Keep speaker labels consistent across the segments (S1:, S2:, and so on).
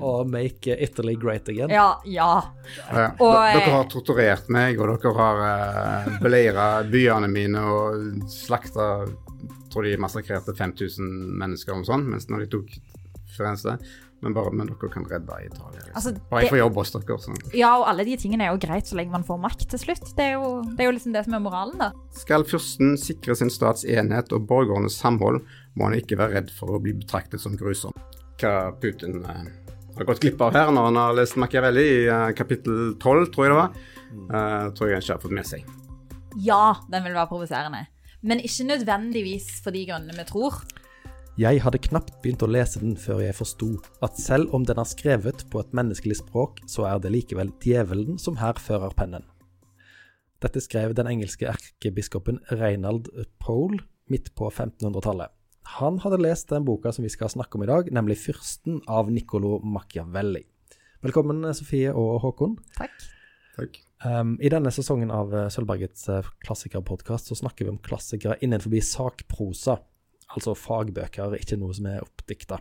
S1: og make Italy great again.
S2: Ja, ja.
S3: Ja.
S2: Og, eh,
S3: dere har torturert meg, og dere har uh, beleira byene mine og slakta Tror de massakrerte 5000 mennesker og sånn, mens når de tok Firenze. Men bare men dere kan redde Italia. Liksom.
S2: Altså,
S3: bare jeg
S2: det-
S3: får jobb hos dere. Sånn.
S2: Ja, og alle de tingene er jo greit så lenge man får makt til slutt. Det er jo, det er jo liksom det som er moralen, da.
S3: Skal fyrsten sikre sin stats enhet og borgernes samhold, må han ikke være redd for å bli betraktet som grusom. Hva Putin eh, har gått glipp av her når han har lest Machiavelli i eh, kapittel 12, tror jeg det var, Uh, tror jeg han ikke har fått med seg.
S2: Ja, den vil være provoserende. Men ikke nødvendigvis for de grunnene vi tror.
S1: Jeg hadde knapt begynt å lese den før jeg forsto at selv om den er skrevet på et menneskelig språk, så er det likevel djevelen som her fører pennen. Dette skrev den engelske erkebiskopen Reinald Pole midt på 1500-tallet. Han hadde lest den boka som vi skal snakke om i dag, nemlig 'Fyrsten' av Niccolo Machiavelli. Velkommen, Sofie og Håkon.
S2: Takk.
S3: Takk.
S1: Um, I denne sesongen av uh, Sølvbergets uh, klassikerpodkast så snakker vi om klassikere innenfor sakprosa, altså fagbøker, ikke noe som er oppdikta.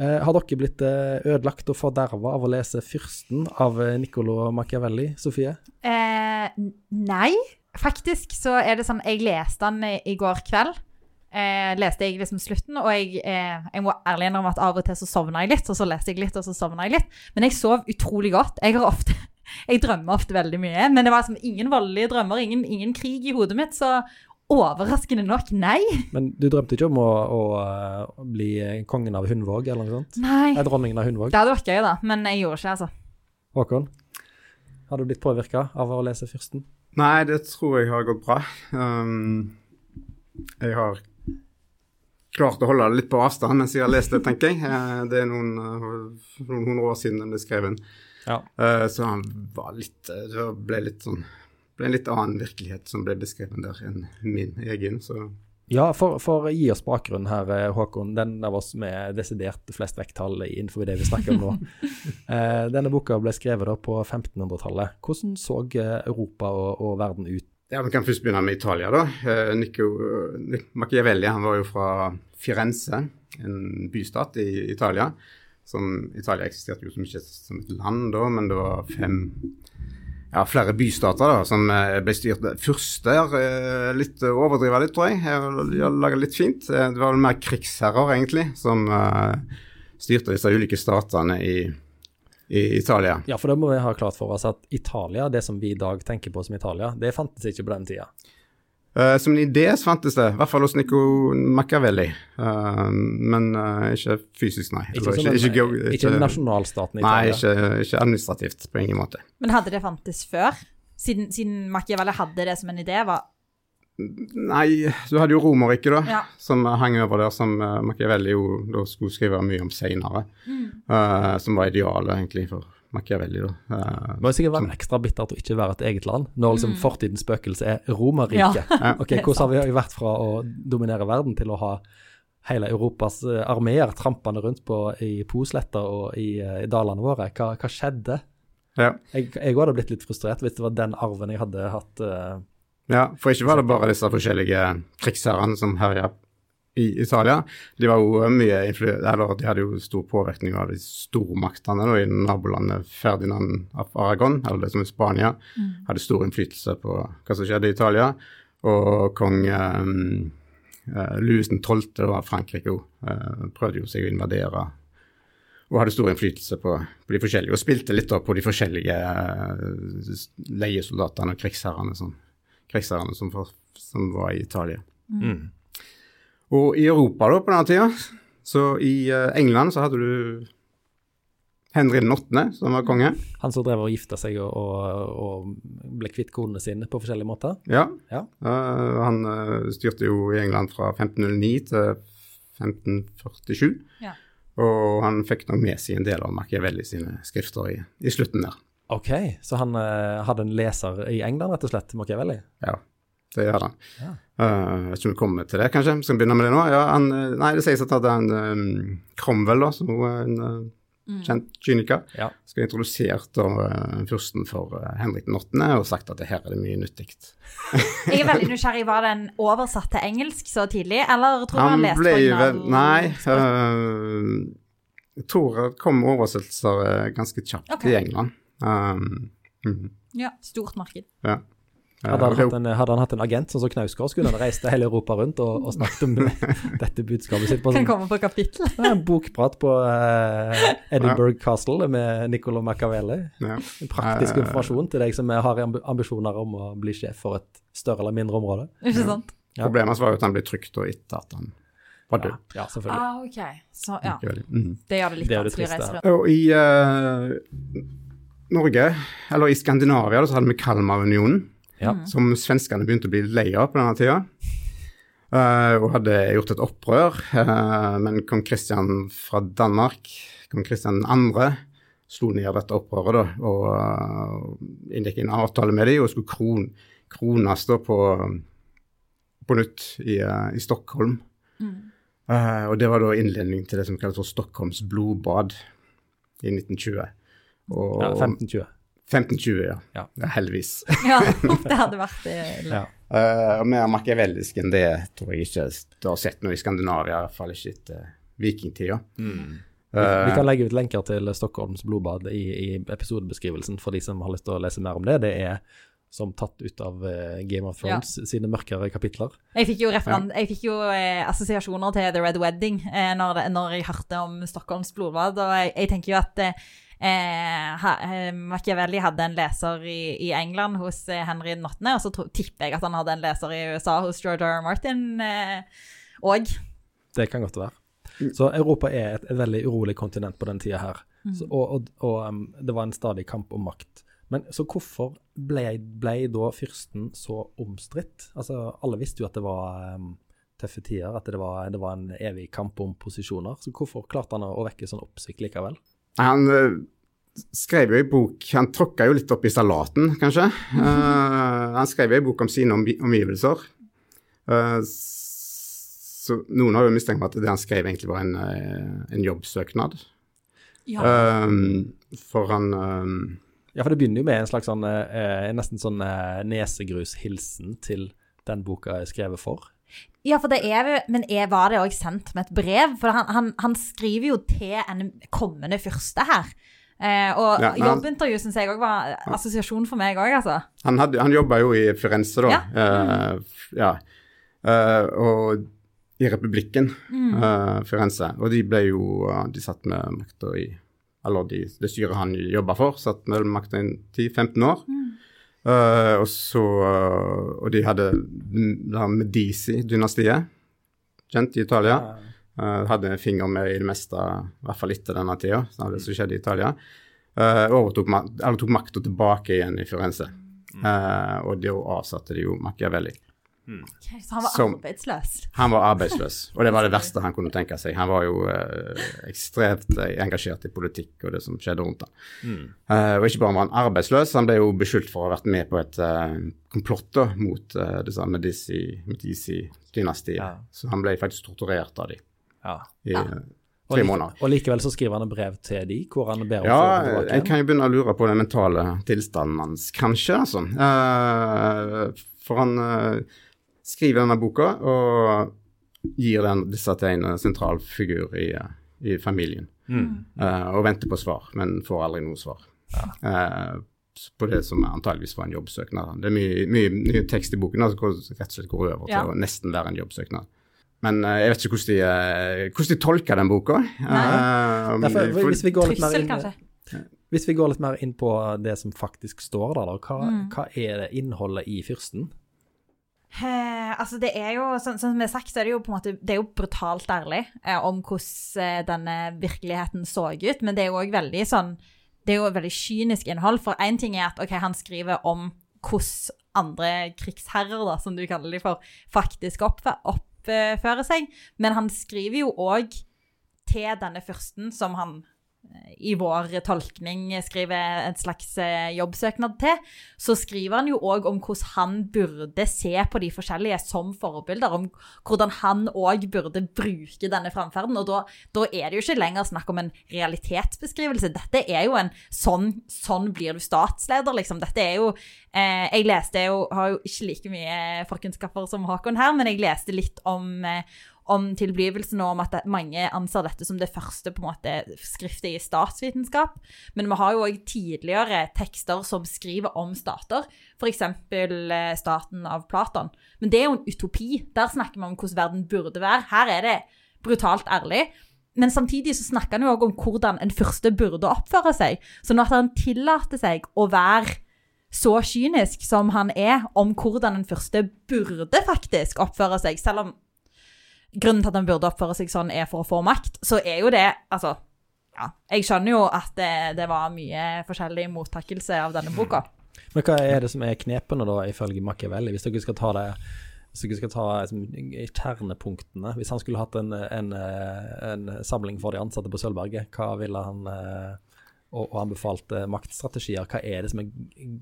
S1: Uh, har dere blitt uh, ødelagt og forderva av å lese 'Fyrsten' av Niccolo Machiavelli, Sofie?
S2: Uh, nei, faktisk så er det sånn Jeg leste den i, i går kveld. Eh, leste jeg liksom slutten, og jeg, eh, jeg må ærlig innrømme at av og til så sovna jeg litt, og så leste jeg litt, og så sovna jeg litt. Men jeg sov utrolig godt. Jeg har ofte Jeg drømmer ofte veldig mye, men det var liksom ingen voldelige drømmer, ingen, ingen krig i hodet mitt, så overraskende nok, nei.
S1: Men du drømte ikke om å, å å bli kongen av Hundvåg, eller noe sånt?
S2: Nei.
S1: Nei, dronningen av Hundvåg.
S2: Det hadde vært gøy, da, men jeg gjorde ikke, altså.
S1: Håkon? Har du blitt påvirka av å lese 'Fyrsten'?
S3: Nei, det tror jeg har gått bra. Um, jeg har klart å holde det litt på avstand mens jeg har lest det, tenker jeg. Eh, Det er noen, eh, noen hundre år siden den ble skrevet.
S1: Ja.
S3: Eh, Så han var litt Det ble litt sånn ble en litt annen virkelighet som ble beskrevet der enn min egen. Så
S1: Ja, for, for gi oss bakgrunnen her, Håkon. Den av oss med desidert flest vekttall innenfor det vi snakker om nå. denne boka ble skrevet på 1500-tallet. Hvordan så Europa og, og verden ut?
S3: Ja, Vi kan først begynne med Italia. da. Eh, Nico, eh, Machiavelli han var jo fra Firenze, en bystat i Italia. Som, Italia eksisterte jo som ikke som et land da, men det var fem ja, flere bystater da, som eh, ble styrt Fyrster, litt overdriva litt, tror jeg. Laga litt fint. Det var mer krigsherrer, egentlig, som styrte disse ulike statene i, i Italia.
S1: Ja, for da må vi ha klart for oss at Italia, det som vi i dag tenker på som Italia, det fantes ikke på den tida.
S3: Uh, som en idé så fantes det, i hvert fall hos Nico Machiavelli. Uh, men uh, ikke fysisk, nei.
S1: Ikke,
S3: Eller
S1: ikke, en,
S3: ikke,
S1: ikke,
S3: ikke-
S1: nasjonalstaten
S3: Nei,
S1: Italia.
S3: ikke, ikke administrativt, på ingen måte.
S2: Men hadde det fantes før? Siden, siden Machiavelli hadde det som en idé, var
S3: Nei, du hadde jo Romerriket, da,
S2: Ja.
S3: som hang over der, som uh, Machiavelli jo da skulle skrive mye om seinere. eh, som var idealet, egentlig, for Machiavelli, da. Uh,
S1: Det må sikkert være ekstra bittert å ikke være et eget land, når liksom fortidens spøkelse er Romerriket.
S3: Ja.
S1: Ok, Hvordan har vi vært fra å dominere verden til å ha hele Europas armeer trampende rundt på i Posletter og i, i dalene våre? Hva, hva skjedde?
S3: ja.
S1: Jeg, òg hadde blitt litt frustrert hvis det var den arven jeg hadde hatt. eh,
S3: ja, for ikke var det bare disse forskjellige krigsherrene som herja i Italia. De var jo mye eller de hadde jo stor påvirkning av de stormaktene da, i nabolandet Ferdinand av Aragon, eller det som er Spania. Hadde stor innflytelse på hva som skjedde i Italia. Og kong um, Louis 12. var Frankrike òg prøvde jo seg å invadere og hadde stor innflytelse på, på de forskjellige, og spilte litt da på de forskjellige eh, leiesoldatene og krigsherrene som, krigsherrene som, som var i Italia.
S1: mm.
S3: Og i Europa da, på denne tida, så i eh, England så hadde du Henry den 8., som var konge.
S1: Han som drev og gifta seg og, og, og ble kvitt konene sine på forskjellige måter.
S3: Ja.
S1: Ja.
S3: Uh, han eh, styrte jo i England fra 1509 til 1547.
S2: Ja.
S3: Og han fikk nok med seg en del av Machiavelli sine skrifter i, i slutten der.
S1: Ok, så han eh, hadde en leser i England, rett og slett, Machiavelli?
S3: Ja, det gjør han.
S1: Ja.
S3: Uh, vet ikke om vi kommer til det, kanskje. Skal vi begynne med det nå? Ja, han, eh, nei, det sies at han hadde en um, Cromwell, da, som er en uh, kjent kyniker,
S1: Ja.
S3: skal introdusert da, eh, fyrsten for uh, Henrik den 8. og sagt at det her er det mye nyttig.
S2: Jeg er veldig nysgjerrig. Var den oversatt til engelsk så tidlig, eller tror du han,
S3: Han
S2: leste
S3: ble
S2: originalen?
S3: Nei. Uh, Jeg tror det kom oversettelser eh, ganske kjapt
S2: okay.
S3: i England. Um, mm.
S2: Ja, stort marked.
S3: ja. Eh,
S1: Hadde han, hatt en, hadde han hatt en agent sånn som Knausgård, skulle han reist hele Europa rundt og, og snakket om dette budskapet sitt på
S2: Kan
S1: sånn,
S2: komme på kapittel.
S1: er en bokprat på uh, Edinburgh Castle med Niccolo Machiavelli.
S3: ja.
S1: Praktisk
S3: Eh,
S1: informasjon til deg som har amb- ambisjoner om å bli sjef for et større eller mindre område.
S2: Ikke sant?
S1: Ja.
S3: Problemet hans var jo at han ble trykt og etter at han var død.
S1: ja selvfølgelig.
S2: Ah, okay. Så ja.
S3: Mhm.
S2: det gjør det litt vanskelig å reise rundt.
S3: Og i eh, Norge, eller i Skandinavia, så hadde vi Kalmarunionen,
S1: Ja.
S3: som svenskene begynte å bli lei av på denne tida. Uh, og hadde gjort et opprør, uh, men kong Kristian fra Danmark, kong Kristian 2., slo ned dette opprøret da, og uh, inngikk en avtale med dem og skulle kron, krones da på, på nytt i, uh, i Stockholm. Eh, og det var da innledningen til det som kalles for Stockholms blodbad i 1920. Og
S1: Ja, 1520.
S3: 1520, ja.
S1: Ja.
S3: ja. Heldigvis.
S2: Ja, det hadde vært det.
S1: Ja.
S3: Uh, og mer makiavellisk enn det tror jeg ikke du har sett noe i Skandinavia, i hvert fall ikke etter vikingtida.
S1: Vi, vi kan legge ut lenker til Stockholms blodbad i, i episodebeskrivelsen for de som har lyst til å lese mer om det. Det er som tatt ut av eh, Game of Thrones sine mørkere kapitler.
S2: Jeg fikk jo, jeg fikk jo eh, assosiasjoner til The Red Wedding eh, når, det, når jeg hørte om Stockholms blodbad, og jeg, jeg tenker jo at eh, eh, Machiavelli hadde en leser i, i England hos eh, Henry Notne, og så tro, tipper jeg at han hadde en leser i USA hos George R. R. Martin òg.
S1: Det kan godt være. Så Europa er et, et veldig urolig kontinent på den tida her. Så, og og, og um, det var en stadig kamp om makt. Men så hvorfor ble, ble da fyrsten så omstridt? Altså, alle visste jo at det var um, tøffe tider, at det var, det var en evig kamp om posisjoner. Så hvorfor klarte han å vekke sånn oppsikt likevel?
S3: Han eh, skrev jo i bok Han tråkka jo litt opp i salaten, kanskje. Uh, han skrev jo i bok om sine omgivelser. Uh, så noen har jo mistenkt meg at det han skrev, egentlig var en, en jobbsøknad.
S2: Ja.
S3: Uh, for han
S1: Ja, for det begynner jo med en slags sånn nesten sånn nesegrushilsen til den boka er skrevet for.
S2: Ja, for det er jo Men er, var det òg sendt med et brev? For han, han, han skriver jo til en kommende fyrste her. Eh, og
S3: Ja,
S2: jobbintervju syns jeg òg var assosiasjon for meg òg, altså.
S3: Han, hadde, han jobba jo i Firenze, da.
S2: Ja.
S3: F- ja. Uh, og i Republikken,
S2: Mm.
S3: eh, Firenze. Og de ble jo De satt med makta i Eller de, det styret han jobba for, satt med makta i 10-15 år.
S2: Mm.
S3: Eh, og så eh, Og de hadde Medici-dynastiet, kjent i Italia. Uh, hadde en finger med i det meste, i hvert fall etter denne tida, av det som skjedde i Italia. Uh, overtok ma eller tok makta tilbake igjen i Firenze. Uh, og da avsatte de jo Machiavelli.
S2: Ok, så han var
S3: Som-
S2: arbeidsløs.
S3: Han var arbeidsløs, og det var det verste han kunne tenke seg. Han var jo eh, ekstremt eh, engasjert i politikk og det som skjedde rundt ham. Eh, og ikke bare var han arbeidsløs, han ble jo beskyldt for å ha vært med på et uh, komplott mot uh, det samme Medici-dynastiet.
S1: Ja.
S3: Så han ble faktisk torturert av dem
S1: Ja.
S3: i
S2: Ja.
S3: eh,
S1: Og,
S3: tre
S1: like,
S3: måneder.
S1: og likevel så skriver han et brev til de, hvor han ber om
S3: Ja,
S1: å få
S3: jeg kan jo begynne å lure på den mentale tilstanden hans, kanskje. altså. Eh, for han eh, skriver denne boka og gir den, disse til en sentral figur i, i familien. Eh, og venter på svar, men får aldri noe svar. Eh, på det som antageligvis var en jobbsøknad. Det er mye, mye, mye tekst i boken altså, som rett og slett går over til
S2: Ja.
S3: å nesten være en jobbsøknad. Men uh, jeg vet ikke hvordan de, hvordan de tolker den boka. Eh,
S1: Derfor,
S3: for-
S1: hvis, vi går litt mer
S2: Trussel,
S1: inn, hvis vi går litt mer inn på det som faktisk står der, da, hva,
S2: Mm.
S1: hva er det innholdet i fyrsten?
S2: Eh, altså det er jo, sånn som vi har sagt, så er det jo på en måte, det er jo brutalt ærlig eh, om hvordan eh, denne virkeligheten så ut, men det er jo òg veldig sånn Det er jo veldig kynisk innhold, for én ting er at ok, han skriver om hvordan andre krigsherrer, da, som du kaller dem for, faktisk oppf- oppfører seg, men han skriver jo òg til denne fyrsten som han i vår tolkning skriver en slags eh, jobbsøknad til, så skriver han jo òg om hvordan han burde se på de forskjellige som forbilder, om hvordan han òg burde bruke denne framferden. Og da, da er det jo ikke lenger snakk om en realitetsbeskrivelse. Dette er jo en sånn, sånn blir du statsleder, liksom. Dette er jo eh, Jeg leste jo, har jo ikke like mye forkunnskaper som Håkon her, men jeg leste litt om eh, om tilblivelsen og om at mange anser dette som det første på en måte skriftet i statsvitenskap. Men vi har jo òg tidligere tekster som skriver om stater, f.eks. Eh, staten av Platon. Men det er jo en utopi. Der snakker vi om hvordan verden burde være. Her er det brutalt ærlig. Men samtidig så snakker han jo òg om hvordan en første burde oppføre seg. Sånn at han tillater seg å være så kynisk som han er om hvordan en første burde faktisk oppføre seg, selv om grunnen til at han burde oppføre seg sånn, er for å få makt, så er jo det Altså, ja. Jeg skjønner jo at det, det var mye forskjellig mottakelse av denne boka.
S1: Men hva er det som er knepene, da, ifølge Machiavelli, hvis dere skal ta det hvis dere skal ta liksom, kjernepunktene Hvis han skulle hatt en, en, en, samling for de ansatte på Sølvberget, hva ville han eh, og, og anbefalte maktstrategier, hva er det som er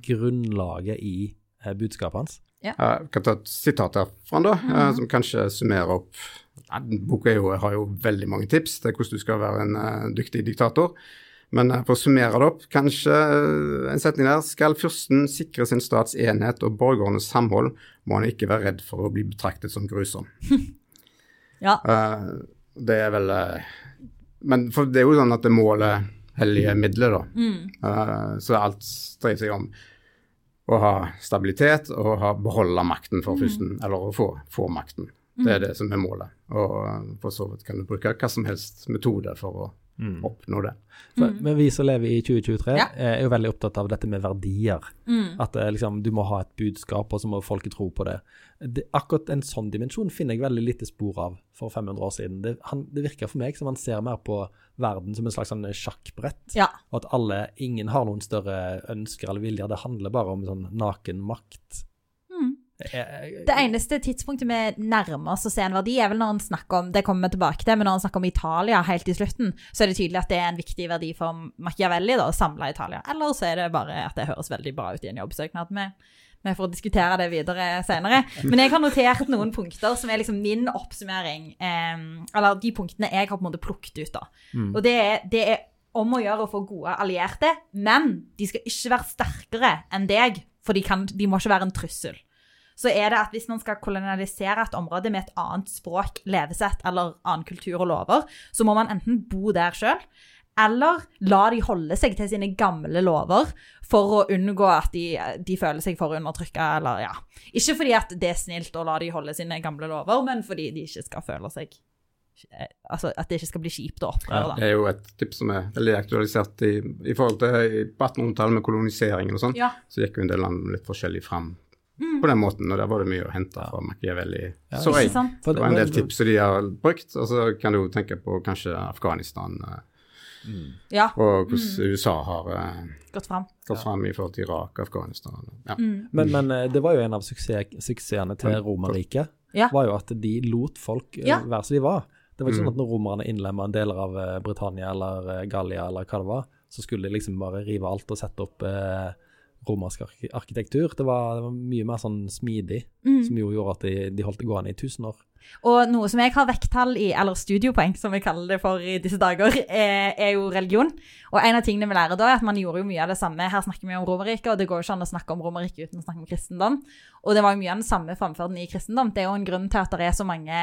S1: grunnlaget i eh, budskapet hans?
S3: Ja. Jeg kan ta et sitat herfra, da, mm -hmm. som kanskje summerer opp Boka jo, har jo veldig mange tips til hvordan du skal være en uh, dyktig diktator. Men uh, for å summere det opp, kanskje uh, en setning der. Skal fyrsten sikre sin stats enhet og borgernes samhold, må han ikke være redd for å bli betraktet som grusom.
S2: ja.
S3: det er vel Men for det er jo sånn at det målet hellige midler, da.
S2: Mm.
S3: så alt dreier seg om å ha stabilitet og ha, beholde makten for mm. eller å få, få makten. Det er mm. det som er målet. Og uh, for så vidt kan du bruke hva som helst metode for å mm. oppnå det.
S1: For, men vi som lever i 2023, ja. er jo veldig opptatt av dette med verdier.
S2: Mm.
S1: At eh, liksom, du må ha et budskap, og så må folket tro på det. det. Akkurat en sånn dimensjon finner jeg veldig lite spor av for 500 år siden. Det, han, det virker for meg som han ser mer på verden som en slags sånn sjakkbrett.
S2: Ja.
S1: Og at alle, ingen har noen større ønsker eller viljer. Det handler bare om sånn naken makt.
S2: Det eneste tidspunktet vi nærmer oss å se en verdi, er vel når han snakker om det kommer vi tilbake til, men når han snakker om Italia helt i slutten, så er det tydelig at det er en viktig verdi for Machiavelli da, å samle Italia. Eller så er det bare at det høres veldig bra ut i en jobbsøknad. Vi, vi får diskutere det videre senere. Men jeg har notert noen punkter som er liksom min oppsummering. Eh, eller de punktene jeg har på en måte plukket ut. da.
S1: Mm.
S2: Og det er, det er om å gjøre å få gode allierte, men de skal ikke være sterkere enn deg, for de, kan, de må ikke være en trussel så er det at hvis man skal kolonialisere et område med et annet språk, levesett eller annen kultur og lover, så må man enten bo der sjøl, eller la de holde seg til sine gamle lover for å unngå at de, de føler seg for undertrykka, eller ja. Ikke fordi at det er snilt å la de holde sine gamle lover, men fordi de ikke skal føle seg Altså at det ikke skal bli kjipt å opprøre.
S3: Ja, det er jo et tips som er veldig aktualisert i, i forhold til på 1800-tallet med koloniseringen og sånn.
S2: Ja.
S3: Så gikk jo en del land litt forskjellig fram
S2: Mm.
S3: på den måten, og der var det mye å hente fra Machiavelli.
S1: Ja,
S3: så jeg, det var en del tips som de har brukt, og så kan du tenke på kanskje Afghanistan eh,
S2: Ja.
S3: og hvordan USA har eh,
S2: Gått fram.
S3: gått fram i forhold til Irak, Afghanistan. Ja.
S2: Mm.
S1: Men, men eh, det var jo en av suksess, suksessene til Romerriket.
S2: Ja.
S1: var jo at de lot folk eh,
S2: Ja.
S1: være som de var. Det var ikke
S3: Mm.
S1: sånn at når romerne innlemma deler av Britannia eller Gallia eller hva det var, så skulle de liksom bare rive alt og sette opp eh, romersk arkitektur. Det var, det var mye mer sånn smidig,
S2: Mm.
S1: som jo gjorde at de, de holdt det gående i tusen år.
S2: Og noe som jeg har vekttall i, eller studiopoeng, som vi kaller det for i disse dager, er, er jo religion. Og en av tingene vi lærer da, er at man gjorde jo mye av det samme. Her snakker vi om Romerriket, og det går jo ikke an å snakke om Romerriket uten å snakke om kristendom. Og det var jo mye av den samme framferden i kristendom. Det er jo en grunn til at det er så mange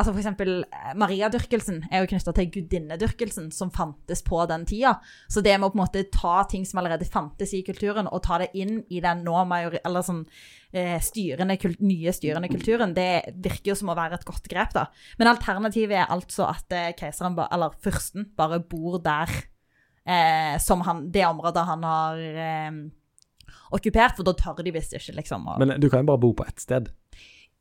S2: Altså eksempel eh, Mariadyrkelsen er jo knytta til gudinnedyrkelsen som fantes på den tida. Så det med å på en måte ta ting som allerede fantes i kulturen, og ta det inn i den nå. Eller sånn eh, styrende, kul nye styrende kulturen, det virker jo som å være et godt grep, da. Men alternativet er altså at eh, keiseren, eller fyrsten, bare bor der eh, som han Det området han har eh, okkupert, for da tør de visst ikke, liksom. Og...
S1: Men du kan jo bare bo på ett sted.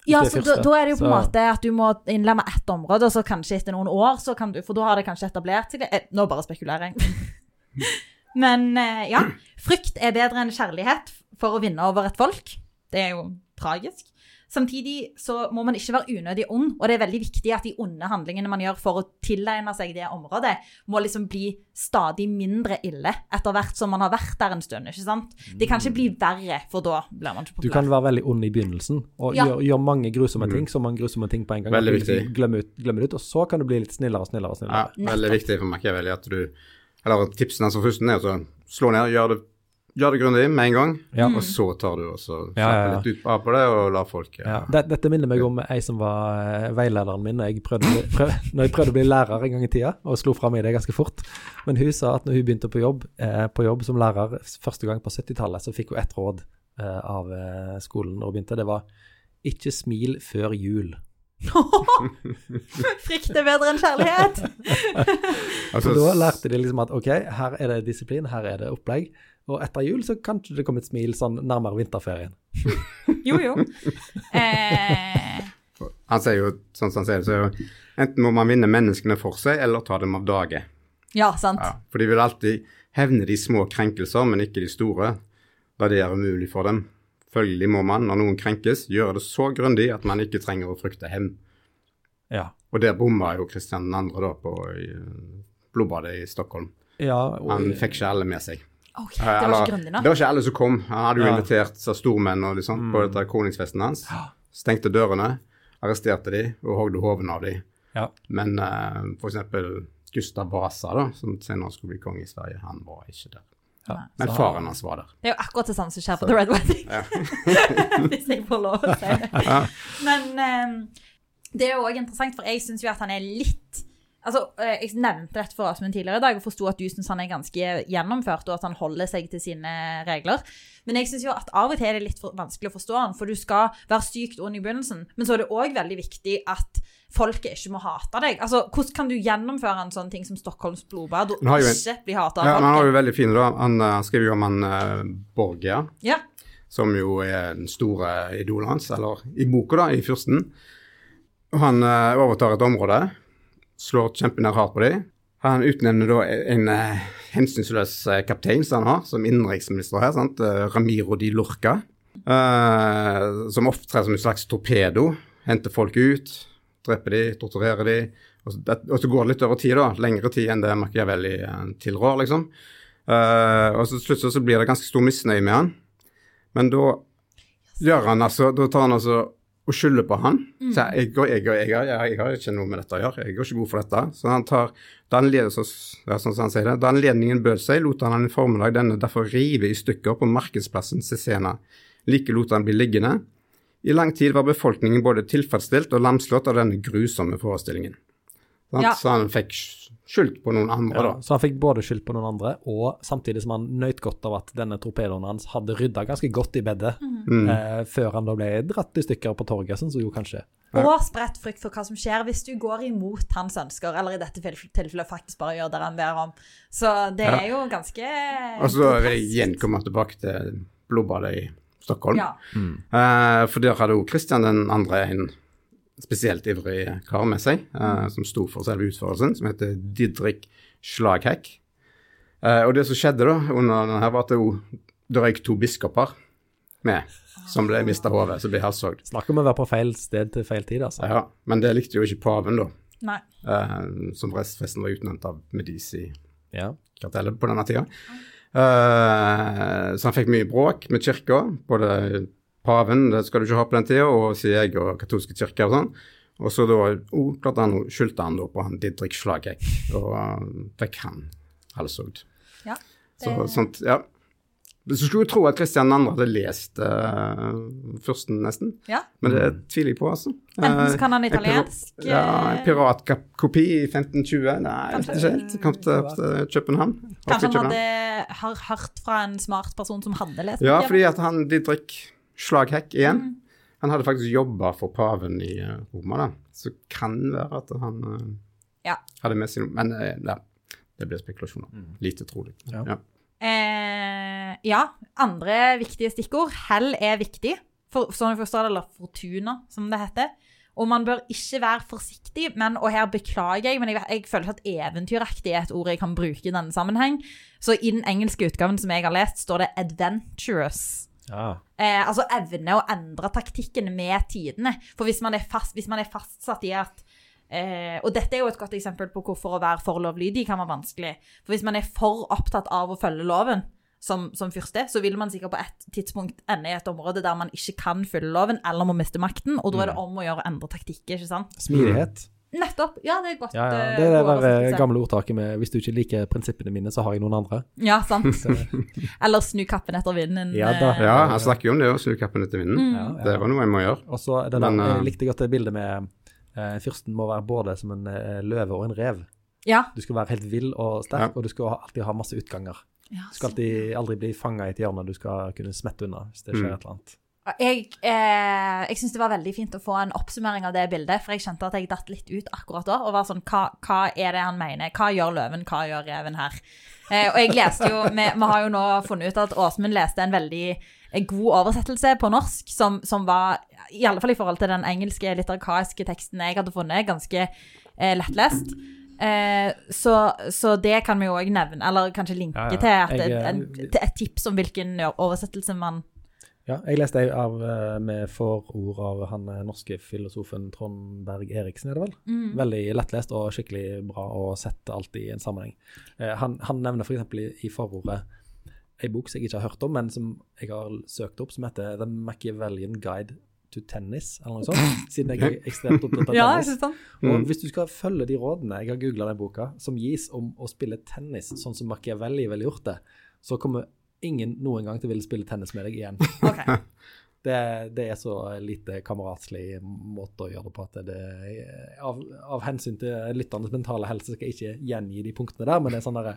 S2: ja, så da, da er det jo på en
S1: så-
S2: måte at du må innlemme ett område, og så kanskje etter noen år, så kan du, for da har det kanskje etablert seg eh, Nå bare spekulerer jeg. Men eh, ja. Frykt er bedre enn kjærlighet for å vinne over et folk. Det er jo tragisk. Samtidig så må man ikke være unødig ond, og det er veldig viktig at de onde handlingene man gjør for å tilegne seg det området, må liksom bli stadig mindre ille etter hvert som man har vært der en stund. ikke sant? Det kan ikke bli verre, for da blir man ikke
S1: Du kan være veldig ond i begynnelsen og
S2: Ja.
S1: gjøre gjør mange grusomme
S3: Mm.
S1: ting, så mange grusomme ting på en gang.
S3: Veldig viktig.
S1: Glemme ut, glemme det ut, og så kan du bli litt snillere og snillere. og snillere.
S3: Ja, veldig viktig for Machiavelli at du Eller tipsene som for er å slå ned, gjør det gjør det grundig med en gang,
S1: Ja.
S3: og så tar du også
S1: Ja, ja, ja.
S3: litt ut av på det og lar folk
S1: Ja, det, dette minner meg om ei som var eh, veilederen min når jeg prøvde, prøv, når jeg prøvde å bli lærer en gang i tida, og slo fram i det ganske fort. Men hun sa at når hun begynte på jobb, eh, på jobb som lærer første gang på 70-tallet, så fikk hun ett råd eh, av eh, skolen når hun begynte. Det var ikke smil før jul.
S2: Frykt er bedre enn kjærlighet.
S3: Altså,
S1: Så da lærte de liksom at ok, her er det disiplin, her er det opplegg. Og etter jul så kanskje det kommer et smil sånn nærmere vinterferien.
S2: Jo, jo. Eh,
S3: Han sier jo, sånn som han sier det, så enten må man vinne menneskene for seg, eller ta dem av dage.
S2: ja, sant.
S3: Ja, for de vil alltid hevne de små krenkelser, men ikke de store, da det er umulig for dem. Følgelig må man, når noen krenkes, gjøre det så grundig at man ikke trenger å frykte hevn.
S1: Ja.
S3: Og der bomma jo Kristian 2. da på eh, blodbadet i Stockholm.
S1: ja og,
S3: Han fikk ikke alle med seg.
S2: Ok, det var
S3: Eller,
S2: ikke.
S3: Det var ikke alle som kom. Han hadde jo
S1: Ja.
S3: invitert så stormenn og liksom, på dette kroningsfesten hans. Stengte dørene, arresterte de og hogde hoven av de.
S1: ja.
S3: Men uh, for eksempel Gustav Vasa, da, som senere skulle bli konge i Sverige, han var ikke der.
S1: Ja.
S3: Men faren hans var der.
S2: Det er jo akkurat det samme som skjer på The Red Wedding. Hvis jeg får lov å si det. Men um, det er jo òg interessant, for jeg syns jo at han er litt Altså, eh, Jeg nevnte dette for Asmund tidligere i dag og forsto at du syns han er ganske gjennomført, og at han holder seg til sine regler. Men jeg syns jo at av og til er det litt vanskelig å forstå han, for du skal være sykt ond i begynnelsen. Men så er det òg veldig viktig at folket ikke må hate deg. Altså, Hvordan kan du gjennomføre en sånn ting som Stockholms blodbad og ikke bli hata av
S3: Ja, folket? han
S2: har
S3: jo veldig fin, da. Han, uh, skriver jo om han uh, Borgia,
S2: Ja.
S3: som jo er den store idolen hans, eller i boka, da, i Fyrsten. Og han uh, overtar et område, slår kjempenær hardt på dem. Han utnevner da en uh, hensynsløs eh, kaptein som han har, som innenriksminister her, sant? eh, Ramiro di Lurca, Uh, som opptrer som en slags torpedo. Henter folk ut, dreper de, torturerer de. Og så, det, og så går det litt over tid, da. Lengre tid enn det Machiavelli tilrår, liksom. Uh, og så til slutt så- så blir det ganske stor misnøye med han. Men da gjør han altså Da tar han altså og skylder på han. Så jeg, jeg, jeg, jeg, jeg, jeg har ikke noe med dette å gjøre, jeg er ikke god for dette. Så han tar, da anledningen, sånn anledningen bød seg, lot han i formiddag denne derfor rive i stykker på markedsplassen Cesena. Like lot han bli liggende. I lang tid var befolkningen både tilfredsstilt og lamslått av denne grusomme forestillingen. Sant?
S2: Ja.
S3: Så han fikk skyldt på noen andre,
S1: Ja,
S3: da.
S1: så han fikk både skyld på noen andre, og samtidig som han nøt godt av at denne torpedoen hans hadde rydda ganske godt i bedet,
S3: Mm.
S1: eh, før han da ble dratt i stykker på torget, sånn som jo kanskje.
S2: Og spredt frykt for hva som skjer hvis du går imot hans ønsker, eller i dette tilfellet faktisk bare gjør det han ber om. Så det
S3: Ja.
S2: er jo ganske
S3: Og så vil jeg igjen komme tilbake til blodbadet i Stockholm.
S2: Ja.
S3: Eh, for der hadde jo Kristian den andre en spesielt ivrig kar med seg, eh, som sto for selve utførelsen, som heter Didrik Slaghekk. Eh, og det som skjedde da, under denne her, var at det, det røyk to biskoper med, som ble mista hodet, som ble halshogd.
S1: Snakk om å være på feil sted til feil tid, altså.
S3: Ja, men det likte jo ikke paven, da,
S2: Nei.
S3: eh, som restfesten var utnevnt av Medici
S1: Ja.
S3: på denne tida. Eh, så han fikk mye bråk med kirka, både paven, det skal du ikke ha på den tida, og sier jeg, og katolske kirker og sånn. Og så da oh, klarte han, skyldte han da på han Didrik Slagek, og uh, fikk han halshogd.
S2: Ja,
S3: Så
S2: det-
S3: sånt, ja. Så skulle jo tro at Kristian 2. hadde lest uh, Fyrsten, nesten.
S2: Ja.
S3: Men det tviler jeg på, altså.
S2: Enten så
S3: Eh,
S2: kan han
S3: en
S2: italiensk
S3: Ja, en
S2: eh,
S3: piratkopi i 1520. Nei, Kanskje, ikke helt. Kom til til København.
S2: Kanskje han hadde har hørt fra en smart person som hadde lest
S3: Ja, fordi at han Didrik Slaghekk igjen,
S2: Mm.
S3: han hadde faktisk jobba for paven i eh, Roma, da. Så kan det være at han eh,
S2: Ja.
S3: hadde med seg noe Men eh, ja, det blir spekulasjoner. Lite trolig.
S1: Ja.
S3: Ja.
S2: Eh, ja, andre viktige stikkord. Hell er viktig, for, sånn jeg forstår det, eller fortuna, som det heter. Og man bør ikke være forsiktig, men, og her beklager jeg, men jeg, jeg føler at eventyraktig er et ord jeg kan bruke i denne sammenheng. Så i den engelske utgaven som jeg har lest, står det 'adventurous'.
S1: Ja.
S2: Eh, altså evne å endre taktikken med tidene. For hvis man er, fast, hvis man er fastsatt i at eh, Og dette er jo et godt eksempel på hvorfor å være for lovlydig kan være vanskelig. For hvis man er for opptatt av å følge loven som, som fyrste, så vil man sikkert på et tidspunkt ende i et område der man ikke kan følge loven eller må miste makten, og da er det om å gjøre å endre taktikker, ikke sant?
S1: Smidighet.
S2: Nettopp. Ja, det er godt.
S1: Ja, ja.
S2: eh,
S1: Det er det der eh, gamle ordtaket med 'hvis du ikke liker prinsippene mine, så har jeg noen andre'.
S2: Ja, sant. Eller snu kappen etter vinden.
S1: Ja da.
S2: eh,
S3: Ja, jeg snakker jo om det å snu kappen etter vinden.
S2: Mm.
S1: ja, ja.
S3: Det var noe jeg må gjøre.
S1: Og så jeg likte godt det bildet med eh, fyrsten må være både som en eh, løve og en rev.
S2: Ja.
S1: Du skal være helt vill og sterk,
S3: Ja.
S1: og du skal alltid ha masse utganger.
S2: ja
S1: Du skal alltid aldri bli fanga i et hjørne, du skal kunne smette unna hvis det skjer
S3: Mm.
S1: et eller annet.
S2: Jeg, eh, jeg syns det var veldig fint å få en oppsummering av det bildet, for jeg kjente at jeg datt litt ut akkurat da. Og var sånn, hva, hva er det han mener? Hva gjør løven, hva gjør reven her? Eh, og jeg leste jo, vi, vi har jo nå funnet ut at Åsmund leste en veldig en god oversettelse på norsk, som, som var, i alle fall i forhold til den engelske litt arkaiske teksten jeg hadde funnet, ganske eh, lettlest. Eh, så, så det kan vi jo òg nevne, eller kanskje linke
S1: Ja, ja.
S2: til, at
S1: Jeg,
S2: det,
S1: eh,
S2: en, til et tips om hvilken oversettelse man
S1: Ja, jeg leste ei av, eh, med forord av han eh, norske filosofen Trond Berg Eriksen, er det vel?
S2: mm.
S1: Veldig lettlest og skikkelig bra å sette alt i en sammenheng. Eh, han, han nevner f.eks. I, i forordet ei bok som jeg ikke har hørt om, men som jeg har søkt opp, som heter The Machiavellian Guide to Tennis, eller noe sånt, siden jeg er ekstremt opptatt av
S2: Ja, jeg
S1: tennis.
S2: synes sånn.
S3: Mm.
S1: Og hvis du skal følge de rådene, jeg har googla den boka, som gis om å spille tennis sånn som Machiavelli ville gjort det, så kommer ingen noen gang til ville spille tennis med deg igjen.
S2: Okay.
S1: Det, det er så lite kameratslig måte å gjøre det på at det er av, av hensyn til lytternes mentale helse skal jeg ikke gjengi de punktene der, men det er sånn derre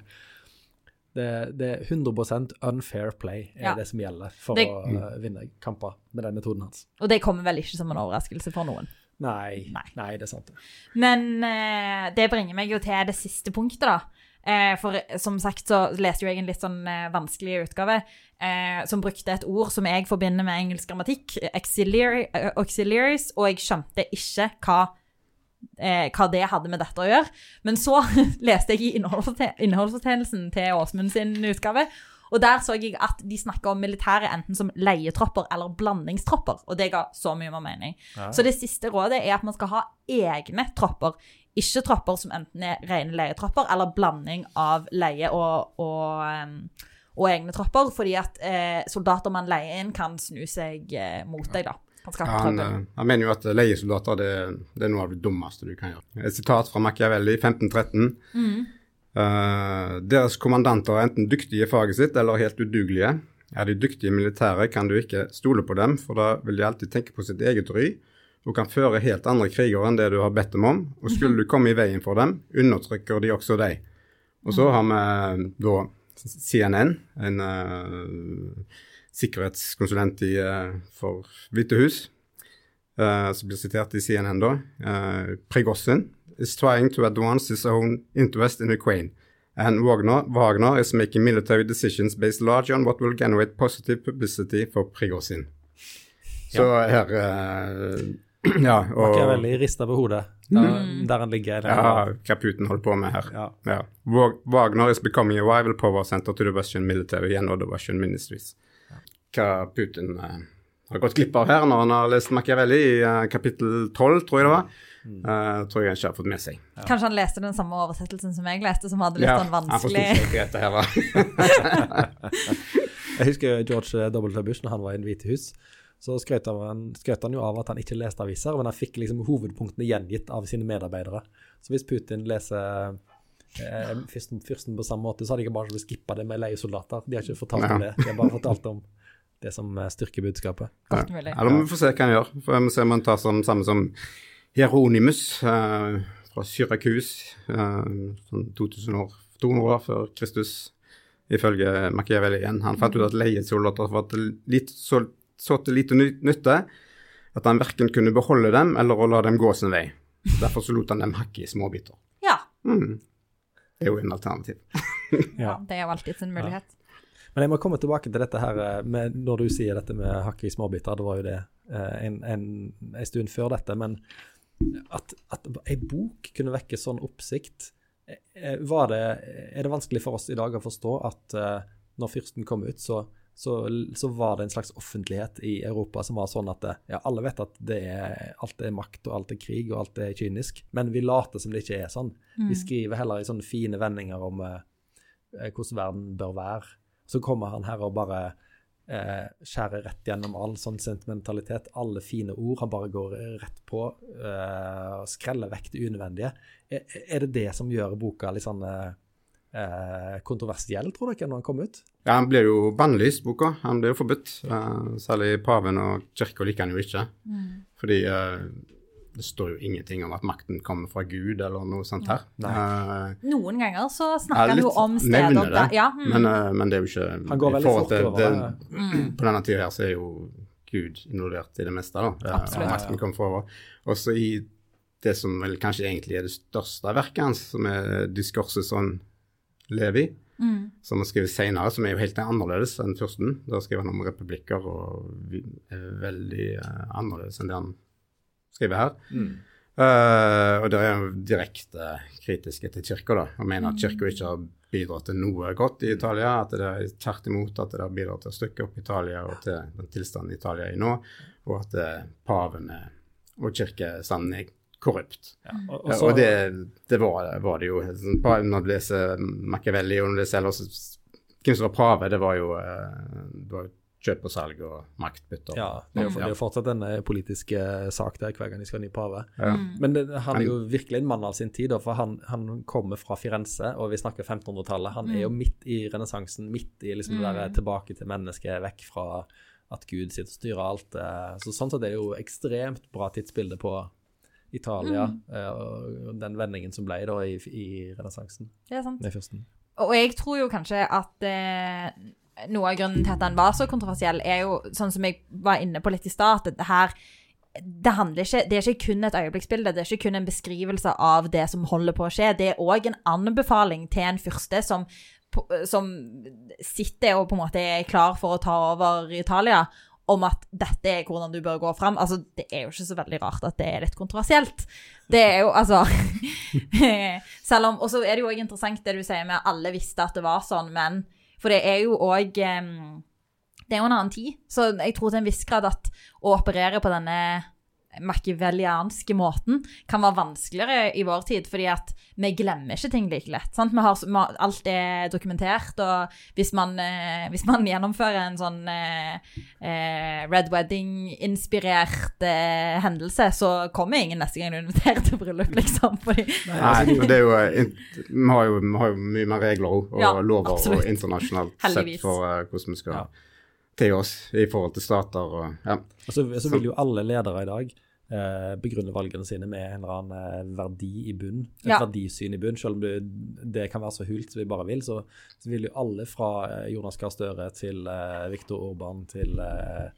S1: det, det er 100% unfair play er
S2: Ja.
S1: det som gjelder for
S2: Det-
S1: å uh, vinne kamper med den metoden hans.
S2: Og det kommer vel ikke som en overraskelse for noen.
S1: Nei,
S2: Nei.
S1: nei, det er sant.
S2: Men eh, det bringer meg jo til det siste punktet, da. Eh, for eh, som sagt så leste jo jeg en litt sånn eh, vanskelig utgave eh, som brukte et ord som jeg forbinder med engelsk grammatikk, auxiliary, eh, auxiliaries, og jeg skjønte ikke hva, eh, hva det hadde med dette å gjøre. Men så leste jeg i innholdsforte- til Åsmund sin utgave, og der så jeg at de snakker om militæret enten som leietropper eller blandingstropper, og det ga så mye mer mening.
S1: Ja.
S2: Så det siste rådet er at man skal ha egne tropper, ikke trapper som enten er rene leietrapper eller blanding av leie og, og, og egne trapper, fordi at eh, soldater man leier inn kan snu seg eh, mot deg da.
S3: Ja, han, eh, han mener jo at leiesoldater det, det er noe av det dummeste du kan gjøre. Et sitat fra Machiavelli 1513.
S2: Mm.
S3: Uh, deres kommandanter er enten dyktige i faget sitt eller helt udugelige. Er de dyktige militære, kan du ikke stole på dem, for da vil de alltid tenke på sitt eget ry og kan føre helt andre kriger enn det du har bedt dem om. Og skulle du komme i veien for dem, undertrykker de også deg. Og så har vi da CNN, en uh, sikkerhetskonsulent i, uh, for Hvite hus, uh, som blir sitert i CNN da. Uh, Prigozhin is trying to advance his own interest in Ukraine. And Wagner, Wagner is making military decisions based largely on what will generate positive publicity for Prigozhin. Så her eh, Ja, og
S1: Machiavelli rister på hodet der, der han ligger.
S3: ja, hva Putin holder på med her.
S1: Ja.
S3: Ja. Wagner is becoming a rival power center to the Russian military and other Russian ministries. Hva Putin eh, har gått glipp av her når han har lest Machiavelli i eh, kapittel 12, tror jeg det var, Uh, tror jeg han ikke har fått med seg.
S2: Kanskje han leste den samme oversettelsen som jeg leste, som hadde litt
S3: Ja,
S2: sånn
S3: han
S2: vanskelig
S3: ikke dette her, da.
S1: Jeg husker George W. Bush når han var i Det hvite hus. Så skrøt han, skrøt han jo av at han ikke leste aviser, men han fikk liksom hovedpunktene gjengitt av sine medarbeidere. Så hvis Putin leser eh, fyrsten, fyrsten på samme måte, så har de ikke bare skippa det med leiesoldater. De har ikke fortalt om det. De har bare fortalt om det som eh, styrker budskapet.
S2: Ja.
S3: Eller vi får se hva han gjør. For Vi må se om han tar som, samme som Hieronymus eh, fra Syrakus, eh, sånn 2000 år, 200 år før Kristus, ifølge Machiavelli igjen. Han fant ut at leiesoldater var litt lite, så, så til lite nytte at han verken kunne beholde dem eller å la dem gå sin vei. Derfor så lot han dem hakke i småbiter.
S2: Ja,
S3: Mm. Det er jo en alternativ.
S2: ja, det er jo alltid sin mulighet.
S1: Men jeg må komme tilbake til dette her eh, med, når du sier dette med hakke i småbiter. Det var jo det eh, en, en, en stund før dette. Men at, at ei bok kunne vekke sånn oppsikt eh, var det, Er det vanskelig for oss i dag å forstå at når fyrsten kom ut, så, så, så var det en slags offentlighet i Europa som var sånn at ja, alle vet at det er, alt er makt og alt er krig og alt er kynisk, men vi later som det ikke er sånn. Vi skriver heller i sånne fine vendinger om eh, eh, hvordan verden bør være. Så kommer han her og bare eh, skjærer rett gjennom all sånn sentimentalitet. Alle fine ord. Han bare går rett på eh, og skreller vekk det unødvendige. Er, er det det som gjør boka litt sånn eh, eh kontroversiell, tror dere, når han kom ut?
S3: Ja, Han ble jo bannlyst, boka. Han ble jo forbudt. Uh, særlig paven og kirka liker han jo ikke. Mm. Fordi uh, det står jo ingenting om at makten kommer fra Gud eller noe sånt her.
S2: Uh, Noen ganger så snakker han jo om steder
S3: det, ja, mm. men, uh, men, det er jo ikke
S1: Han går veldig fort over det.
S3: Mm. På denne tida her så er jo Gud involvert i det meste, da.
S2: Absolutt.
S3: Og makten kommer forover. Også i det som vel kanskje egentlig er det største verket hans, som er diskurset Levi, mm. som han skriver senere, som er jo helt annerledes enn førsten. Da skriver han om republikker og er veldig annerledes enn det han skriver her. Mm. Uh, og det er jo direkte kritiske til kirka, da, og mener at kirka ikke har bidratt til noe godt i Italia. At det er tvert imot at det har bidratt til å stykke opp Italia og til den tilstanden Italia er i nå, og at uh, paven og kirkestanden er korrupt. Ja, og, og, så, og det, det var, var, det jo. Når du leser Machiavelli og når du leser ellers hvem som var pave, det var jo, uh, det var kjøp og salg og maktbytter.
S1: Ja, det er jo, det er jo fortsatt en politisk sak der hver gang de skal ha ny pave. Ja. Mm. Men det, han er jo virkelig en mann av sin tid, for han, han kommer fra Firenze, og vi snakker 1500-tallet. Han er jo mm. midt i renessansen, midt i liksom det der mm. tilbake til mennesket, vekk fra at Gud sitter og styrer alt. Eh. Så sånn sett er det jo ekstremt bra tidsbilde på Italia, mm. Eh, og den vendingen som ble da i, i renessansen.
S2: Det er sant. Og jeg tror jo kanskje at eh, noe av grunnen til at den var så kontroversiell, er jo sånn som jeg var inne på litt i stad, at det her det, ikke, det er ikke kun et øyeblikksbilde, det er ikke kun en beskrivelse av det som holder på å skje. Det er òg en anbefaling til en fyrste som, som sitter og på en måte er klar for å ta over Italia, om at dette er hvordan du bør gå fram. Altså, det er jo ikke så veldig rart at det er litt kontroversielt. Det er jo altså Selv om Og så er det jo òg interessant det du sier med alle visste at det var sånn, men for det er jo òg Det er jo en annen tid. Så jeg tror til en viss grad at å operere på denne machiavellianske måten kan være vanskeligere i vår tid, fordi at vi glemmer ikke ting like lett. Sant? Vi har, alt er dokumentert, og hvis man, eh, hvis man gjennomfører en sånn eh, eh Red Wedding-inspirert eh, hendelse, så kommer ingen neste gang du inviterer til bryllup, liksom. Fordi,
S3: Nei, det er jo, eh, vi, har jo, vi har jo mye mer regler og ja, lover absolutt. og internasjonalt sett for uh, hvordan vi skal ja til oss i forhold til stater. Og, ja.
S1: og så, så, vil jo alle ledere i dag eh, begrunne valgene sine med en eller annen eh, verdi i bunn. Et ja. verdisyn i bunn. Selv om det, det, kan være så hult som vi bare vil, så, så vil jo alle fra eh, Jonas Gahr Støre til eh, Viktor Orban til eh,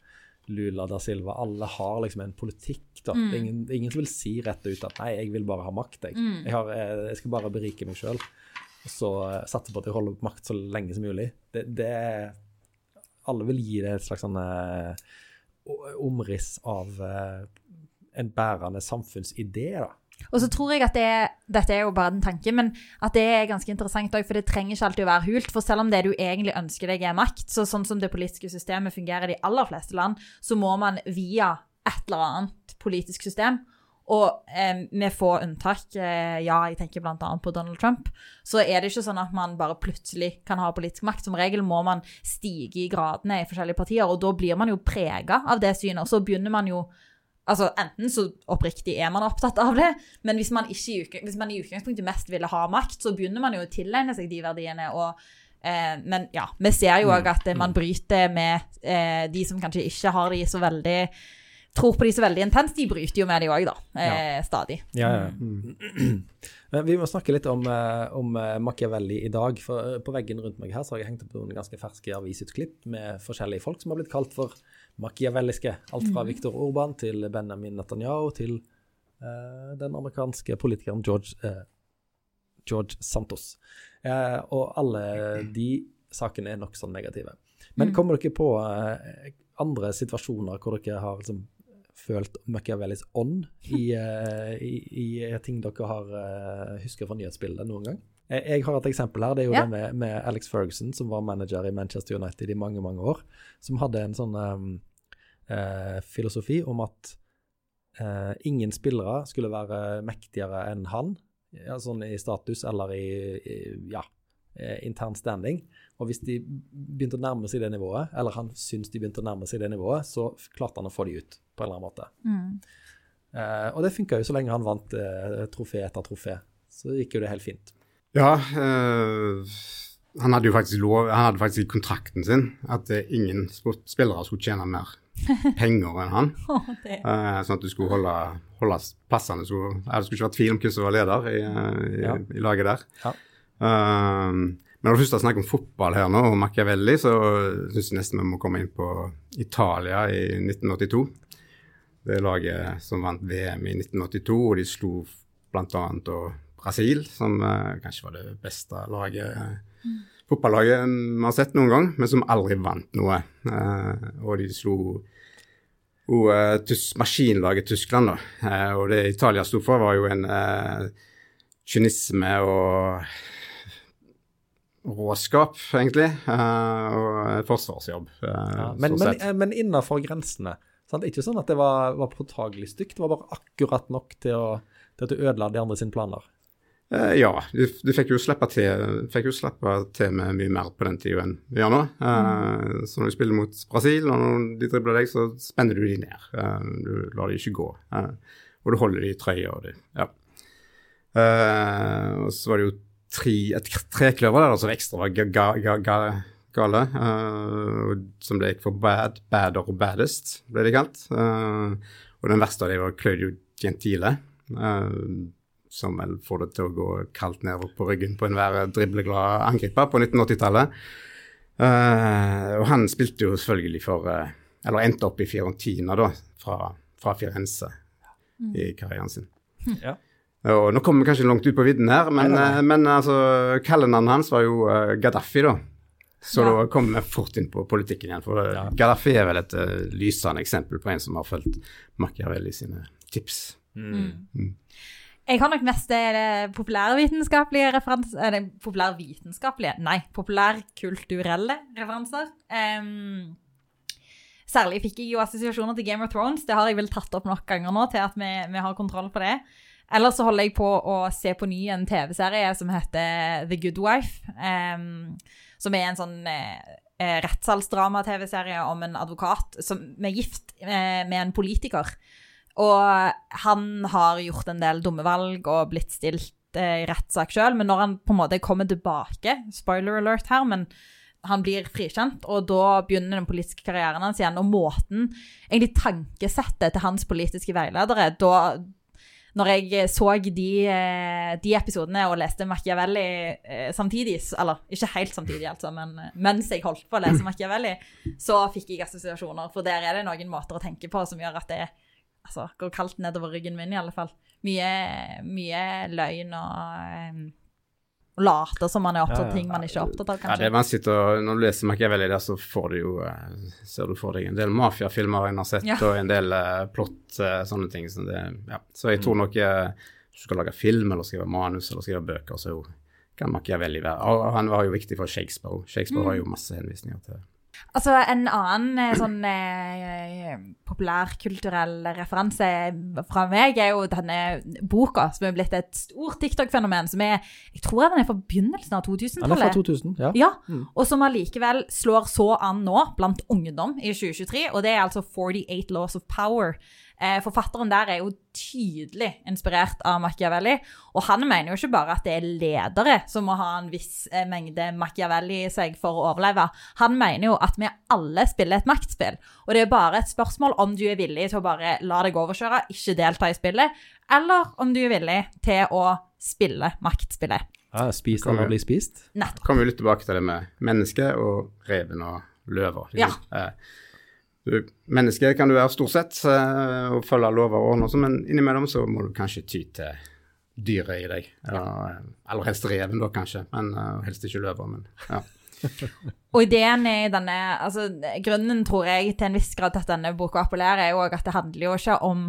S1: Lula da Silva, alle har liksom en politikk. da. Mm. Ingen, ingen, som vil si rett ut at 'nei, jeg vil bare ha makt'. Jeg, mm. jeg, har, jeg, skal bare berike meg sjøl. Og så satse på at jeg holder makt så lenge som mulig. Det, det alle vil gi det et slags sånn uh, omriss av uh, en bærende samfunnsidé. da.
S2: Og så tror jeg at det, dette er jo bare en tanke, men at det er ganske interessant òg, for det trenger ikke alltid å være hult. For selv om det du egentlig ønsker deg er makt, så sånn som det politiske systemet fungerer i de aller fleste land, så må man via et eller annet politisk system og eh, med få unntak, eh, ja, jeg tenker bl.a. på Donald Trump, så er det ikke sånn at man bare plutselig kan ha politisk makt. Som regel må man stige i gradene i forskjellige partier, og da blir man jo prega av det synet. Og så begynner man jo Altså, Enten så oppriktig er man opptatt av det, men hvis man, ikke, hvis man i utgangspunktet mest ville ha makt, så begynner man jo å tilegne seg de verdiene. og eh, men ja, vi ser jo òg mm. at man bryter med eh, de som kanskje ikke har de så veldig tror på de så veldig intenst, de bryter jo med de òg, da. Eh, stadig.
S1: Ja, ja. Mm. Vi må snakke litt om, eh, om, eh, Machiavelli i dag. For eh, på veggen rundt meg her så har jeg hengt opp noen ganske ferske avisutklipp med forskjellige folk som har blitt kalt for machiavelliske. Alt fra mm. Viktor Orban til Benjamin Netanyahu til eh, den amerikanske politikeren George, eh, George Santos. Eh, og alle de sakene er nokså negative. Men mm. kommer dere på andre situasjoner hvor dere har liksom, følt Machiavellis ånd i, uh, i, i, ting dere har uh, husker fra nyhetsbildet noen gang? Jeg, jeg, har et eksempel her. Det er jo ja. det med, med, Alex Ferguson, som var manager i Manchester United i mange mange år. Som hadde en sånn um, uh, filosofi om at ingen spillere skulle være mektigere enn han. Ja, sånn i status eller i, i ja, eh, intern standing. Og hvis de begynte å nærme seg det nivået, eller han syntes de begynte å nærme seg det nivået, så klarte han å få de ut på en eller annen måte. Eh, og det funka jo så lenge han vant eh, trofé etter trofé. Så gikk jo det helt fint.
S3: Ja, øh, han hadde jo faktisk lov, han hadde faktisk i kontrakten sin at eh, ingen spillere skulle tjene mer penger enn han.
S2: oh,
S3: uh, sånn at du skulle holde, holde plassene skulle, Det skulle ikke være tvil om hvem som var leder i, i,
S1: Ja.
S3: i laget der.
S1: Ja.
S3: Eh, men når du først er snakk om fotball her nå, og Machiavelli, så syns jeg nesten vi må komme inn på Italia i 1982. Det laget som vant VM i 1982, og de slo bl.a. Brasil, som eh, kanskje var det beste laget eh, fotballaget vi har sett noen gang, men som aldri vant noe. Eh, og de slo og, eh, tys maskinlaget Tyskland, da. Eh, og det Italia sto for, var jo en eh, kynisme og råskap, egentlig. eh, og forsvarsjobb.
S1: Ja, men,
S3: stort sett.
S1: Men, men innafor grensene. Sant? Ikke sånn at det var, var påtagelig stygt, det var bare akkurat nok til, å, til at du ødela de andre sine planer.
S3: Eh, ja, du, du fikk jo slippe til, fikk jo slippe til med mye mer på den tida enn vi gjør nå. Eh, Så når du spiller mot Brasil, og når de dribler deg, så spenner du de ned. Uh, du lar de ikke gå. Uh, og du holder de i trøya. Og de, ja. Og så var det jo tre, et trekløver der som ekstra var ga, ga, ga, ga, gale. som ble for bad, badder og baddest, ble det kalt. Og den verste av dem var Claudio Gentile. eh, som vel får det til å gå kaldt nedover på ryggen på enhver dribleglad angriper på 1980-tallet. Uh, og han spilte jo selvfølgelig for uh, Eller endte opp i Fiorentina, da, fra, fra Firenze i karrieren sin.
S1: Ja.
S3: Og nå kommer vi kanskje langt ut på vidden her, men,
S1: Nei,
S3: eh, men altså, kallenavnet hans var jo uh, Gaddafi, da. Så
S2: Ja.
S3: da kommer vi fort inn på politikken igjen. For eh,
S1: Ja.
S3: Gaddafi er vel et uh, lysende eksempel på en som har fulgt Machiavelli sine tips.
S2: Mm. Jeg har nok mest det populærvitenskapelige referanser Eller populærvitenskapelige Nei, populærkulturelle referanser. Um, særlig fikk jeg jo assosiasjoner til Game of Thrones. Det har jeg vel tatt opp nok ganger nå til at vi, vi har kontroll på det. Ellers så holder jeg på å se på ny en TV-serie som heter The Good Wife. Um, som er en sånn eh, eh, rettssalsdrama-TV-serie om en advokat som er gift eh, med en politiker. Og han har gjort en del dumme valg og blitt stilt eh, i rettssak sjøl, men når han på en måte kommer tilbake Spoiler alert her, men han blir frikjent, og da begynner den politiske karrieren hans igjen. Og måten, egentlig tankesettet til hans politiske veiledere da når jeg så de, eh, de episodene og leste Machiavelli eh, samtidig, eller ikke helt samtidig, altså, men eh, mens jeg holdt på å lese Machiavelli, så fikk jeg assosiasjoner. For der er det noen måter å tenke på som gjør at det altså, går kaldt nedover ryggen min, i alle fall. Mye, mye løgn og um, late som man er opptatt av
S1: Ja, ja.
S2: ting man ikke er opptatt av, kanskje.
S3: Ja, det er vanskelig å, Når du leser Machiavelli der, så får du jo eh, ser du for deg en del mafiafilmer en har sett,
S2: Ja.
S3: og en del uh, plott, uh, sånne ting. Så, det, ja. så jeg tror nok uh, hvis du skal lage film eller skrive manus eller skrive bøker, så kan Machiavelli være Og han var jo viktig for Shakespeare Shakespeare Shakespeare har jo masse henvisninger til
S2: Altså, en annen eh, sånn eh, populærkulturell referanse fra meg er jo denne boka, som er blitt et stort TikTok-fenomen, som er Jeg tror den er fra begynnelsen av
S1: Han er fra
S2: 2000-tallet.
S1: 2000, ja.
S2: Ja,
S1: Mm.
S2: og som allikevel slår så an nå blant ungdom i 2023, og det er altså 48 Laws of Power. Eh, forfatteren der er jo tydelig inspirert av Machiavelli, og han mener jo ikke bare at det er ledere som må ha en viss eh, mengde Machiavelli i seg for å overleve. Han mener jo at vi alle spiller et maktspill, og det er bare et spørsmål om du er villig til å bare la deg overkjøre, ikke delta i spillet, eller om du er villig til å spille maktspillet.
S1: ja spist eller bli spist.
S2: Nettopp.
S3: kommer vi litt tilbake til det med mennesket og reven og løver.
S2: Ja.
S3: Eh, du, menneske kan du være stort sett eh, og følge lover og ordner, men innimellom så må du kanskje ty til dyret i deg. Eller, eller helst reven, da, kanskje, men eh, helst ikke løver. Men ja.
S2: Og ideen i denne altså Grunnen, tror jeg, til en viss grad til at denne boka appellerer, er jo at det handler jo ikke om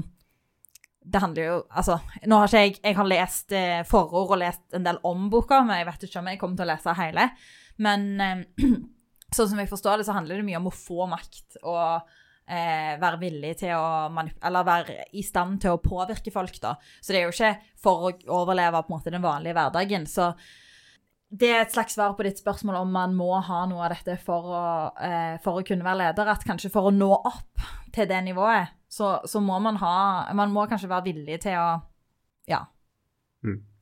S2: Det handler jo Altså, nå har ikke jeg Jeg har lest eh, forord og lest en del om boka, men jeg vet ikke om jeg kommer til å lese hele. Men eh, sånn som jeg forstår det, så handler det mye om å få makt og eh, være villig til å manip Eller være i stand til å påvirke folk, da. Så det er jo ikke for å overleve på en måte den vanlige hverdagen. Så det er et slags svar på ditt spørsmål om man må ha noe av dette for å, eh, for å kunne være leder. At kanskje for å nå opp til det nivået, så, så må man ha Man må kanskje være villig til å Ja.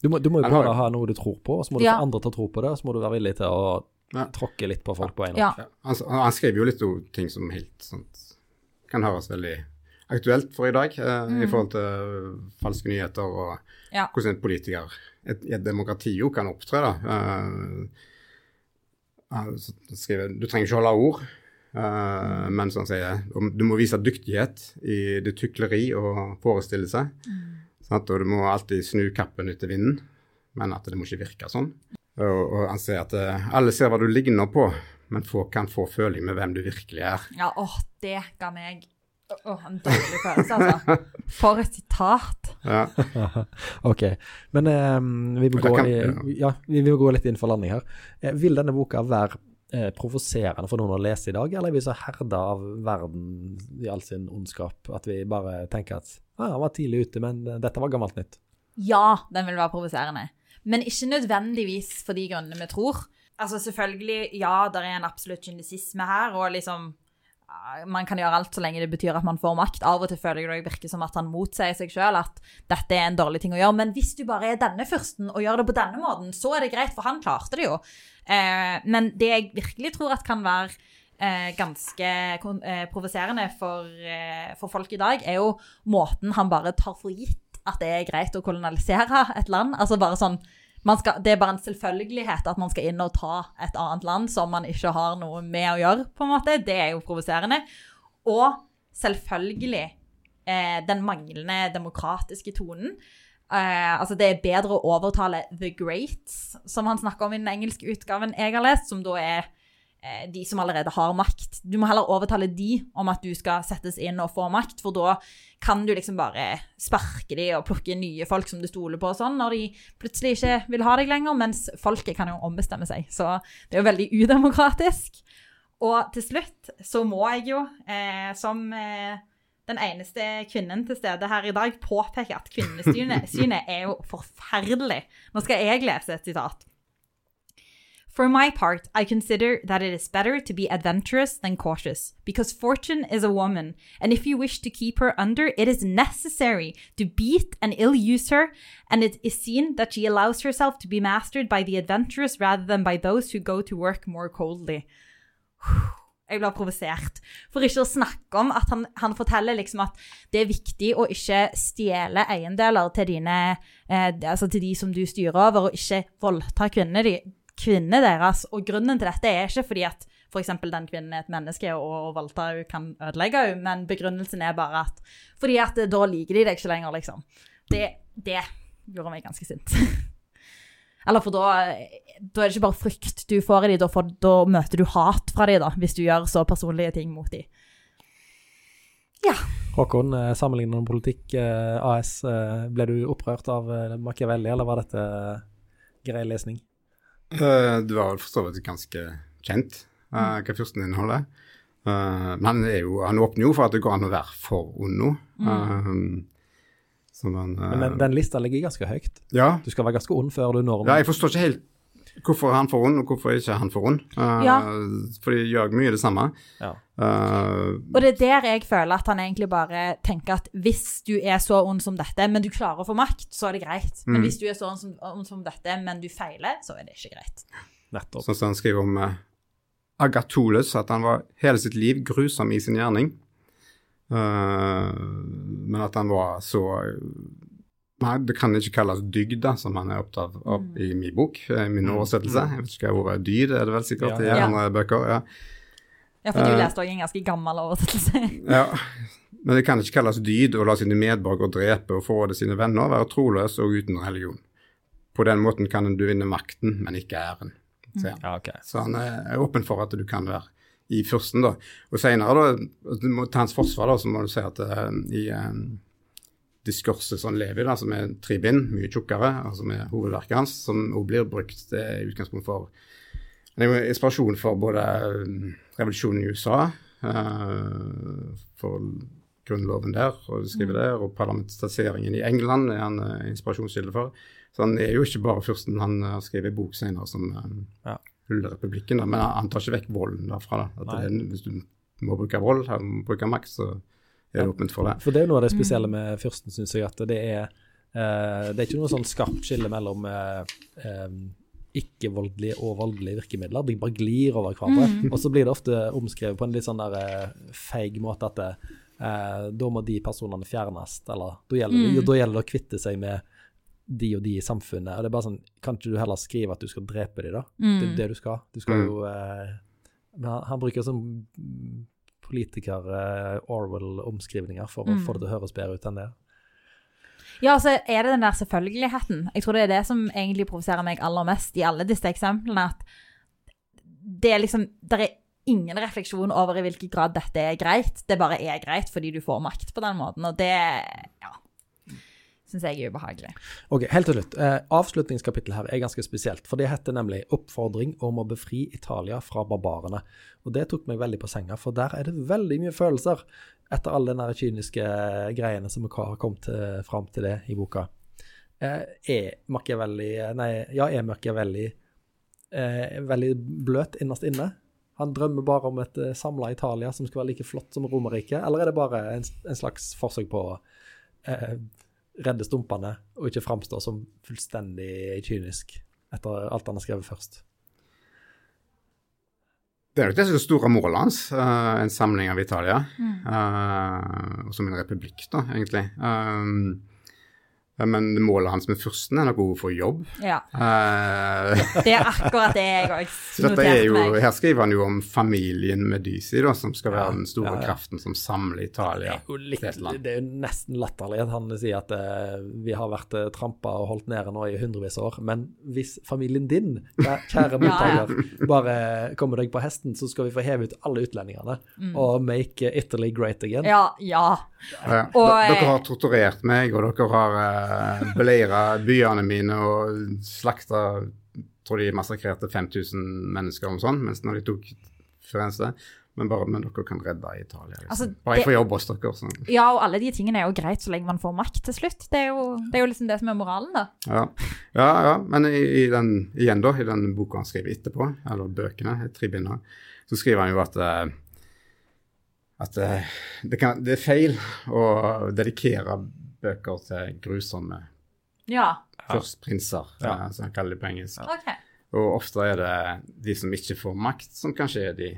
S1: Du må, du må jo bare ha noe du tror på, og så må du
S2: Ja.
S1: få andre til å tro på det, og så må du være villig til å
S3: Ja.
S1: tråkker litt på folk på veien.
S2: ja.
S3: Ja, han, han skriver jo litt om ting som helt sånt kan høres veldig aktuelt for i dag, eh, i forhold til falske nyheter og
S2: Ja.
S3: hvordan en politiker et, i et demokrati jo kan opptre. da. Eh, han skriver, du trenger ikke holde ord, eh, men som han sier, du må vise dyktighet i det tykleri og forestillelse. Sant? Og du må alltid snu kappen etter vinden, men at det må ikke virke sånn. Og, han sier at eh, alle ser hva du ligner på, men få kan få føling med hvem du virkelig er.
S2: ja åh, det ga meg åh, en dårlig følelse, altså. For et sitat.
S3: Ja.
S1: Ok, men eh, vi, vil gå
S3: kan-
S1: i, ja, vi vil gå litt inn for landing her. Eh, vil denne boka være eh, provoserende for noen å lese i dag, eller er vi så herda av verden i all sin ondskap at vi bare tenker at ah, han var tidlig ute, men eh, dette var gammelt nytt?
S2: Ja, den vil være provoserende. Men ikke nødvendigvis for de grunnene vi tror. Altså selvfølgelig, ja, det er en absolutt kynisisme her, og liksom man kan gjøre alt så lenge det betyr at man får makt. Av og til føler jeg det virker som at han motsier seg sjøl, at dette er en dårlig ting å gjøre. Men hvis du bare er denne fyrsten og gjør det på denne måten, så er det greit, for han klarte det jo. Eh, men det jeg virkelig tror at kan være eh, ganske eh, provoserende for, eh, for folk i dag, er jo måten han bare tar for gitt at det er greit å kolonisere et land. Altså bare sånn skal, Det er bare en selvfølgelighet at man skal inn og ta et annet land som man ikke har noe med å gjøre, på en måte. Det er jo provoserende. Og selvfølgelig eh, den manglende demokratiske tonen. Eh, altså Det er bedre å overtale the greats, som han snakker om i den engelske utgaven jeg har lest, som da er de som allerede har makt. Du må heller overtale de om at du skal settes inn og få makt, for da kan du liksom bare sparke de og plukke nye folk som du stoler på og sånn, når de plutselig ikke vil ha deg lenger, mens folket kan jo ombestemme seg. Så det er jo veldig udemokratisk. Og til slutt så må jeg jo, eh, som eh, den eneste kvinnen til stede her i dag, påpeke at kvinnesynet er jo forferdelig. Nå skal jeg lese et sitat. For my part, I consider that it is better to be adventurous than cautious, because fortune is a woman, and if you wish to keep her under, it is necessary to beat and ill use her, and it is seen that she allows herself to be mastered by the adventurous rather than by those who go to work more coldly. Jeg blir provosert. For ikke å snakke om at han, han forteller liksom at det er viktig å ikke stjele eiendeler til dine eh, Altså til de som du styrer over, og ikke voldta kvinnene, de, kvinnene deres. Og grunnen til dette er ikke fordi at f.eks. den kvinnen er et menneske og voldta henne kan ødelegge henne, men begrunnelsen er bare at fordi at da liker de deg ikke lenger, liksom. Det, det gjorde meg ganske sint. Eller for da, da er det ikke bare frykt du får i dem, da, får- da møter du hat fra dem, da, hvis du gjør så personlige ting mot dem.
S1: Håkon, eh, sammenlignende politikk eh, AS, eh, ble du opprørt av eh, Machiavelli, eller var dette eh, grei lesning?
S3: Eh, det var for så vidt ganske kjent eh, hva fyrsten inneholder. Uh, men han, er jo, han åpner jo for at det går an å være for Ono.
S2: Mm.
S3: eh,
S1: Men den, den lista ligger ganske høyt.
S3: ja,
S1: Du skal være ganske ond før du når
S3: ja, jeg forstår ikke helt hvorfor han får ond, og hvorfor ikke han får ond. Uh,
S2: Ja.
S3: For de gjør mye det samme.
S1: Ja.
S3: Uh,
S2: Og det er der jeg føler at han egentlig bare tenker at hvis du er så ond som dette, men du klarer å få makt, så er det greit. Men
S3: Mm.
S2: hvis du er så ond som, ond som dette, men du feiler, så er det ikke greit.
S1: Nettopp.
S3: Sånn som han skriver om uh, Agatolus, at han var hele sitt liv grusom i sin gjerning. Eh, men at han var så Nei, det kan ikke kalles dygd, som han er opptatt av
S2: Mm.
S3: i min bok, i min oversettelse. Jeg vet ikke hva ordet dyd er, det vel sikkert
S1: Ja,
S3: i
S2: ja.
S3: andre bøker. ja.
S2: Ja, for du
S3: Eh.
S2: leste også en ganske gammel oversettelse.
S3: Ja, men det kan ikke kalles dyd å la sine medborgere drepe og forråde sine venner, være troløs og uten religion. På den måten kan du vinne makten, men ikke æren. Så, han.
S1: Ja, okay.
S3: Så han er åpen for at du kan være i fyrsten, da. Og senere, da, til hans forsvar, da, så må du si at uh, i eh, diskurset som han lever i, da, som er tre bind, mye tjukkere, altså er hovedverket hans, som også blir brukt det er utgangspunkt for jo inspirasjon for både eh, revolusjonen i USA, eh, for grunnloven der, og skriver der, og parlamentariseringen i England er han eh, inspirasjonskilde for. Så han er jo ikke bare fyrsten. Han har skrevet en bok senere som
S1: Ja.
S3: hyller republikken, da. men han, tar ikke vekk volden derfra. Da. At det, hvis du må bruke vold, eller må bruke makt, så er det åpent for det.
S1: For det er jo noe av det spesielle med fyrsten, syns jeg, at det er Uh, Det er ikke noe sånn skarpt skille mellom uh, um, ikke-voldelige og voldelige virkemidler. De bare glir over hverandre. Og så blir det ofte omskrevet på en litt sånn der uh, feig måte at det, eh, da må de personene fjernes, eller da gjelder, det, da gjelder det å kvitte seg med de og de i samfunnet. Og det er bare sånn, Kan ikke du heller skrive at du skal drepe de da? Det er det du skal. Du skal
S3: Mm.
S1: jo han, han bruker sånn mm, politiker eh, for å få det til å høres bedre ut enn det.
S2: Ja, så er det den der selvfølgeligheten. Jeg tror det er det som egentlig provoserer meg aller mest i alle disse eksemplene. At det er liksom Det er ingen refleksjon over i hvilken grad dette er greit. Det bare er greit fordi du får makt på den måten. Og det ja, syns jeg er ubehagelig.
S1: Ok, Helt til slutt. Eh, avslutningskapittelet her er ganske spesielt. For det heter nemlig 'Oppfordring om å befri Italia fra barbarene'. Og det tok meg veldig på senga, for der er det veldig mye følelser etter alle de kyniske greiene som har kommet til, fram til det i boka. Eh, er Machiavelli Nei, ja, er Machiavelli eh, veldig bløt innerst inne? Han drømmer bare om et eh, samla Italia som skal være like flott som Romerriket, eller er det bare en, en slags forsøk på å eh, redde stumpene og ikke framstå som fullstendig kynisk etter alt han har skrevet først?
S3: Det er nok det som er det store målet hans, uh, en samling av Italia. Mm. og som en republikk, da, egentlig. Um, men målet hans med fyrsten er nok behovet for jobb.
S2: Ja.
S3: Uh,
S2: Det er akkurat det jeg òg
S3: er
S2: noterte meg.
S3: her skriver han jo om familien Medici, da, som skal være
S1: Ja,
S3: den store
S1: ja, ja.
S3: kraften som samler Italia.
S1: Det er jo, litt, det er jo nesten latterlig at han sier at uh, vi har vært uh, trampa og holdt nede nå i hundrevis av år, men hvis familien din, kjære, mottaker, bare kommer deg på hesten, så skal vi få heve ut alle utlendingene og make Italy great again.
S2: Ja, ja.
S3: Ja.
S2: Og, eh,
S3: dere har torturert meg, og dere har uh, beleira byene mine og slakta Tror de massakrerte 5000 mennesker og sånn, mens når de tok Firenze. Men bare men dere kan redde Italia. Liksom.
S2: Altså,
S3: bare jeg
S2: det-
S3: får jobb hos dere. Sånn.
S2: ja, og alle de tingene er jo greit så lenge man får makt til slutt. Det er jo, det er jo liksom det som er moralen, da.
S3: Ja. ja, ja. Men i, i den, igjen, da, i den boka han skriver etterpå, eller bøkene, tre binder, så skriver han jo at eh, at eh, det, kan, det er feil å dedikere bøker til grusomme
S2: Ja,
S3: førstprinser,
S1: Ja.
S3: eh, som han kaller det på engelsk.
S2: Okay.
S3: Og ofte er det de som ikke får makt, som kanskje er de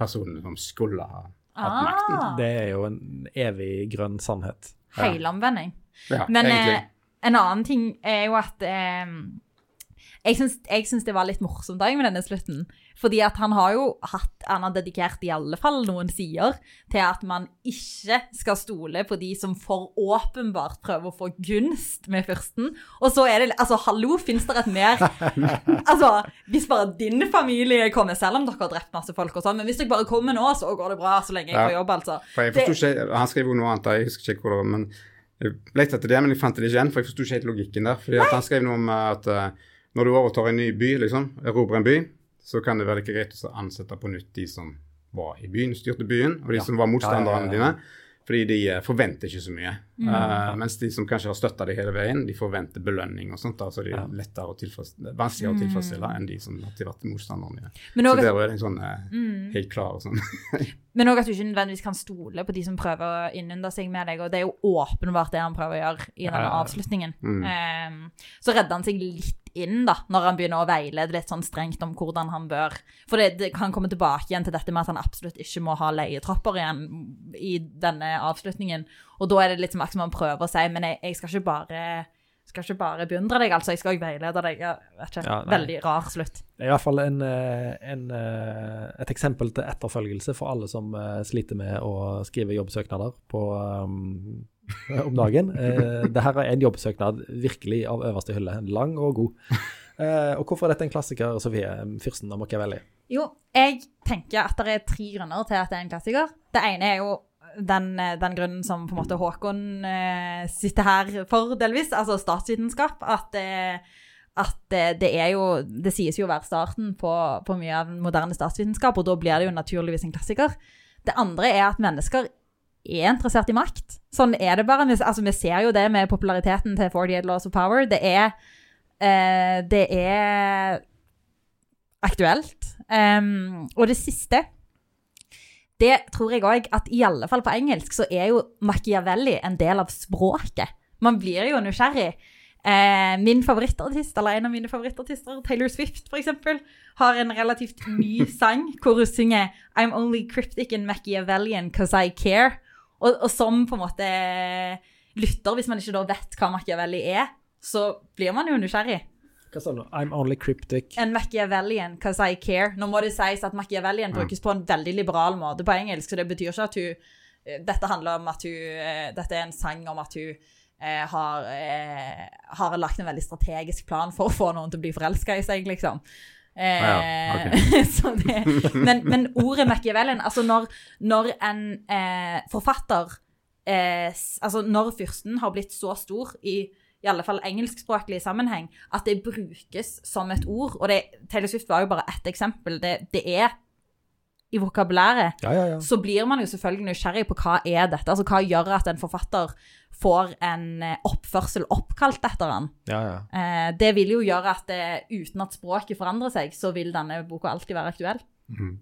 S3: personene som skulle ha hatt makten.
S2: Ah,
S1: Det er jo en evig grønn sannhet.
S2: Helomvending.
S3: Ja,
S2: Men eh, en annen ting er jo at eh, jeg, syns, jeg syns det var litt morsomt da med denne slutten. Fordi at han har jo hatt, han har dedikert i alle fall noen sider til at man ikke skal stole på de som for åpenbart prøver å få gunst med fyrsten. Og så er det Altså, hallo, fins det et mer Altså, hvis bare din familie kommer, selv om dere har drept masse folk og sånn, men hvis dere bare kommer nå, så går det bra så lenge jeg
S3: Ja.
S2: får jobb, altså.
S3: For jeg
S2: det-
S3: forstod ikke, Han skrev jo noe annet, jeg husker ikke hvor det var. men Jeg lette etter det, men jeg fant det ikke igjen, for jeg forsto ikke helt logikken der. fordi Han skrev noe om eh, at eh, når du overtar en ny by, liksom, erobrer en by, så kan det være ikke greit å ansette på nytt de som var i byen, styrte byen, og de
S1: Ja.
S3: som var motstanderne
S1: Ja, ja,
S3: dine. Fordi de eh, forventer ikke så mye. Eh, mens de som kanskje har støtta det hele veien, de forventer belønning og sånt. da, Så de er lettere å tilfredsstille, vanskeligere å tilfredsstille enn de som har vært motstanderne Så der er det en sånn eh, helt klar sånn
S2: Men òg at du ikke nødvendigvis kan stole på de som prøver å innynde seg med deg. Og det er jo åpenbart det han prøver å gjøre i denne avslutningen.
S3: Mm.
S2: Um, så redder han seg litt inn, da, når han begynner å veilede litt sånn strengt om hvordan han bør For det, det kan komme tilbake igjen til dette med at han absolutt ikke må ha leietropper igjen i denne avslutningen. Og da er det litt som akkurat han prøver å si, men jeg, jeg skal ikke bare skal ikke bare beundre deg, altså. Jeg skal også veilede deg. Jeg vet ikke.
S1: Ja.
S2: Veldig rar slutt.
S1: Det er i hvert fall en, eh, en, eh, et eksempel til etterfølgelse for alle som eh, sliter med å skrive jobbsøknader på, um, om dagen. Uh, det her er en jobbsøknad virkelig av øverste hylle. Lang og god. Eh, og hvorfor er dette en klassiker, Sofie? Fyrsten av Machiavelli.
S2: Jo, jeg tenker at det er tre grunner til at det er en klassiker. Det ene er jo den, eh, den grunnen som på en måte Håkon eh, sitter her for, delvis, altså statsvitenskap. At, eh, at eh, det er jo Det sies jo å være starten på, på mye av moderne statsvitenskap, og da blir det jo naturligvis en klassiker. Det andre er at mennesker er interessert i makt. Sånn er det bare. Altså, vi ser jo det med populariteten til 48 Laws of Power. Det er, eh, det er aktuelt. Um, og det siste Det tror jeg òg at i alle fall på engelsk så er jo Machiavelli en del av språket. Man blir jo nysgjerrig. Eh, min favorittartist, eller en av mine favorittartister, Taylor Swift f.eks., har en relativt ny sang hvor hun synger I'm only cryptic and Machiavellian cause I care. Og, og som på en måte lytter, hvis man ikke da vet hva Machiavelli er, så blir man jo nysgjerrig.
S1: Hva sa du? I'm only cryptic.
S2: En Machiavellian because I care. Nå må det sies at Machiavellian brukes på en veldig liberal måte på engelsk, så det betyr ikke at hun Dette handler om at hun Dette er en sang om at hun eh, har, eh, har lagt en veldig strategisk plan for å få noen til å bli forelska i seg, liksom. Eh,
S3: Ja, ok.
S2: så det, men, men ordet Machiavellian Altså, når, når en eh, forfatter eh, Altså, når fyrsten har blitt så stor i i alle fall engelskspråklig sammenheng, at det brukes som et ord. Og det, Taylor Swift var jo bare ett eksempel. Det, det er i vokabulæret
S1: Ja, ja, ja.
S2: så blir man jo selvfølgelig nysgjerrig på hva er dette. Altså hva gjør at en forfatter får en eh, oppførsel oppkalt etter han.
S1: ja, ja.
S2: Eh, det vil jo gjøre at det, uten at språket forandrer seg, så vil denne boka alltid være aktuell.
S3: Mm.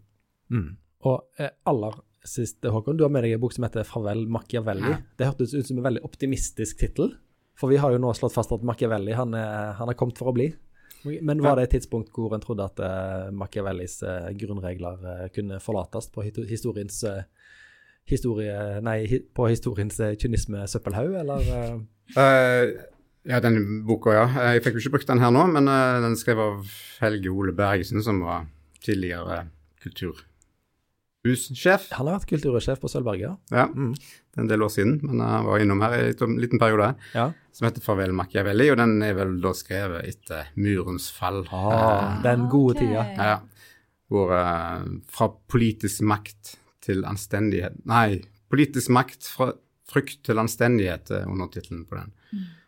S1: Mm. Og eh, aller sist, Håkon, du har med deg en bok som heter 'Farvel Machiavelli'.
S3: Ja.
S1: Det hørtes ut som en veldig optimistisk tittel, for vi har jo nå slått fast at Machiavelli han er, han er kommet for å bli. Men var det et tidspunkt hvor en trodde at eh, Machiavellis eh, grunnregler eh, kunne forlates på historiens historie, nei, på historiens kynisme-søppelhaug, eller?
S3: ja, den boka, ja. Jeg fikk jo ikke brukt den her nå, men den skrev av Helge Ole Bergesen, som var tidligere kulturhussjef.
S1: han har vært kultursjef på Sølvberget,
S3: Ja,
S1: Mm.
S3: det er en del år siden, men jeg var innom her i en liten periode.
S1: ja.
S3: Som heter 'Farvel Machiavelli', og den er vel da skrevet etter murens fall.
S1: Ah, den gode
S2: okay.
S1: tida.
S3: Ja, hvor eh, fra politisk makt til anstendighet Nei, politisk makt fra frykt til anstendighet er undertittelen på den.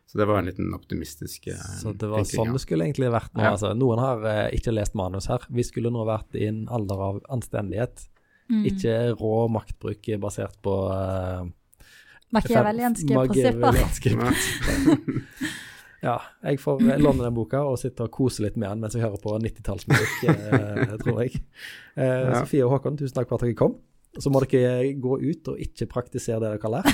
S3: Så det var en liten optimistisk eh,
S1: Så det var
S3: vinkling,
S1: sånn
S3: ja.
S1: det skulle egentlig vært nå.
S3: Ja.
S1: Altså. Noen har eh, ikke lest manus her. Vi skulle nå vært i en alder av anstendighet.
S2: Mm.
S1: Ikke rå maktbruk basert på uh,
S2: Machiavellianske prinsipper.
S1: ja, jeg får låne den boka og sitte og kose litt med den mens jeg hører på 90-tallsmusikk, eh, tror jeg. Uh,
S3: Ja.
S1: Sofie og Håkon, tusen takk for at dere kom. Så må dere gå ut og ikke praktisere det dere har lært.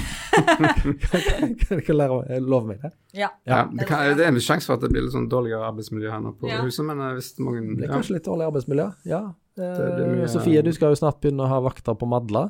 S1: kan dere lære, love meg det?
S2: Ja.
S3: Ja, det, kan, det er en sjanse for at det blir litt sånn dårligere arbeidsmiljø her nå på
S2: Ja.
S3: huset, men hvis mange
S1: Det er kanskje litt dårlig arbeidsmiljø, ja.
S3: Blir
S1: Sofie, du skal jo snart begynne å ha vakter på Madla.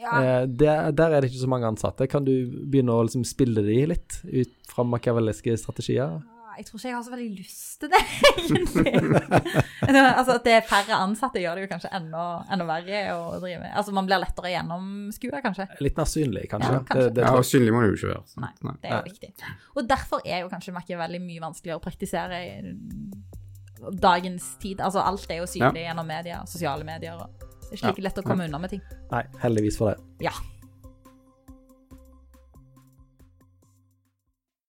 S2: Ja.
S1: Eh, der, der er det ikke så mange ansatte. Kan du begynne å liksom spille de litt ut fra makiavelliske strategier?
S2: Jeg tror ikke jeg har så veldig lyst til det, egentlig. altså, at det er færre ansatte gjør det jo kanskje enda, enda verre å drive med. Altså, man blir lettere gjennomskua, kanskje.
S1: Litt mer synlig, kanskje.
S2: Ja, kanskje.
S1: Det, det
S3: ja, synlig må du jo ikke være.
S2: Nei, det er jo viktig. Og derfor er jo kanskje Machiavelli mye vanskeligere å praktisere i dagens tid. Altså, alt er jo synlig gjennom media, sosiale medier. og Det er ikke like lett å komme unna med ting.
S1: Nei, heldigvis for det.
S2: Ja.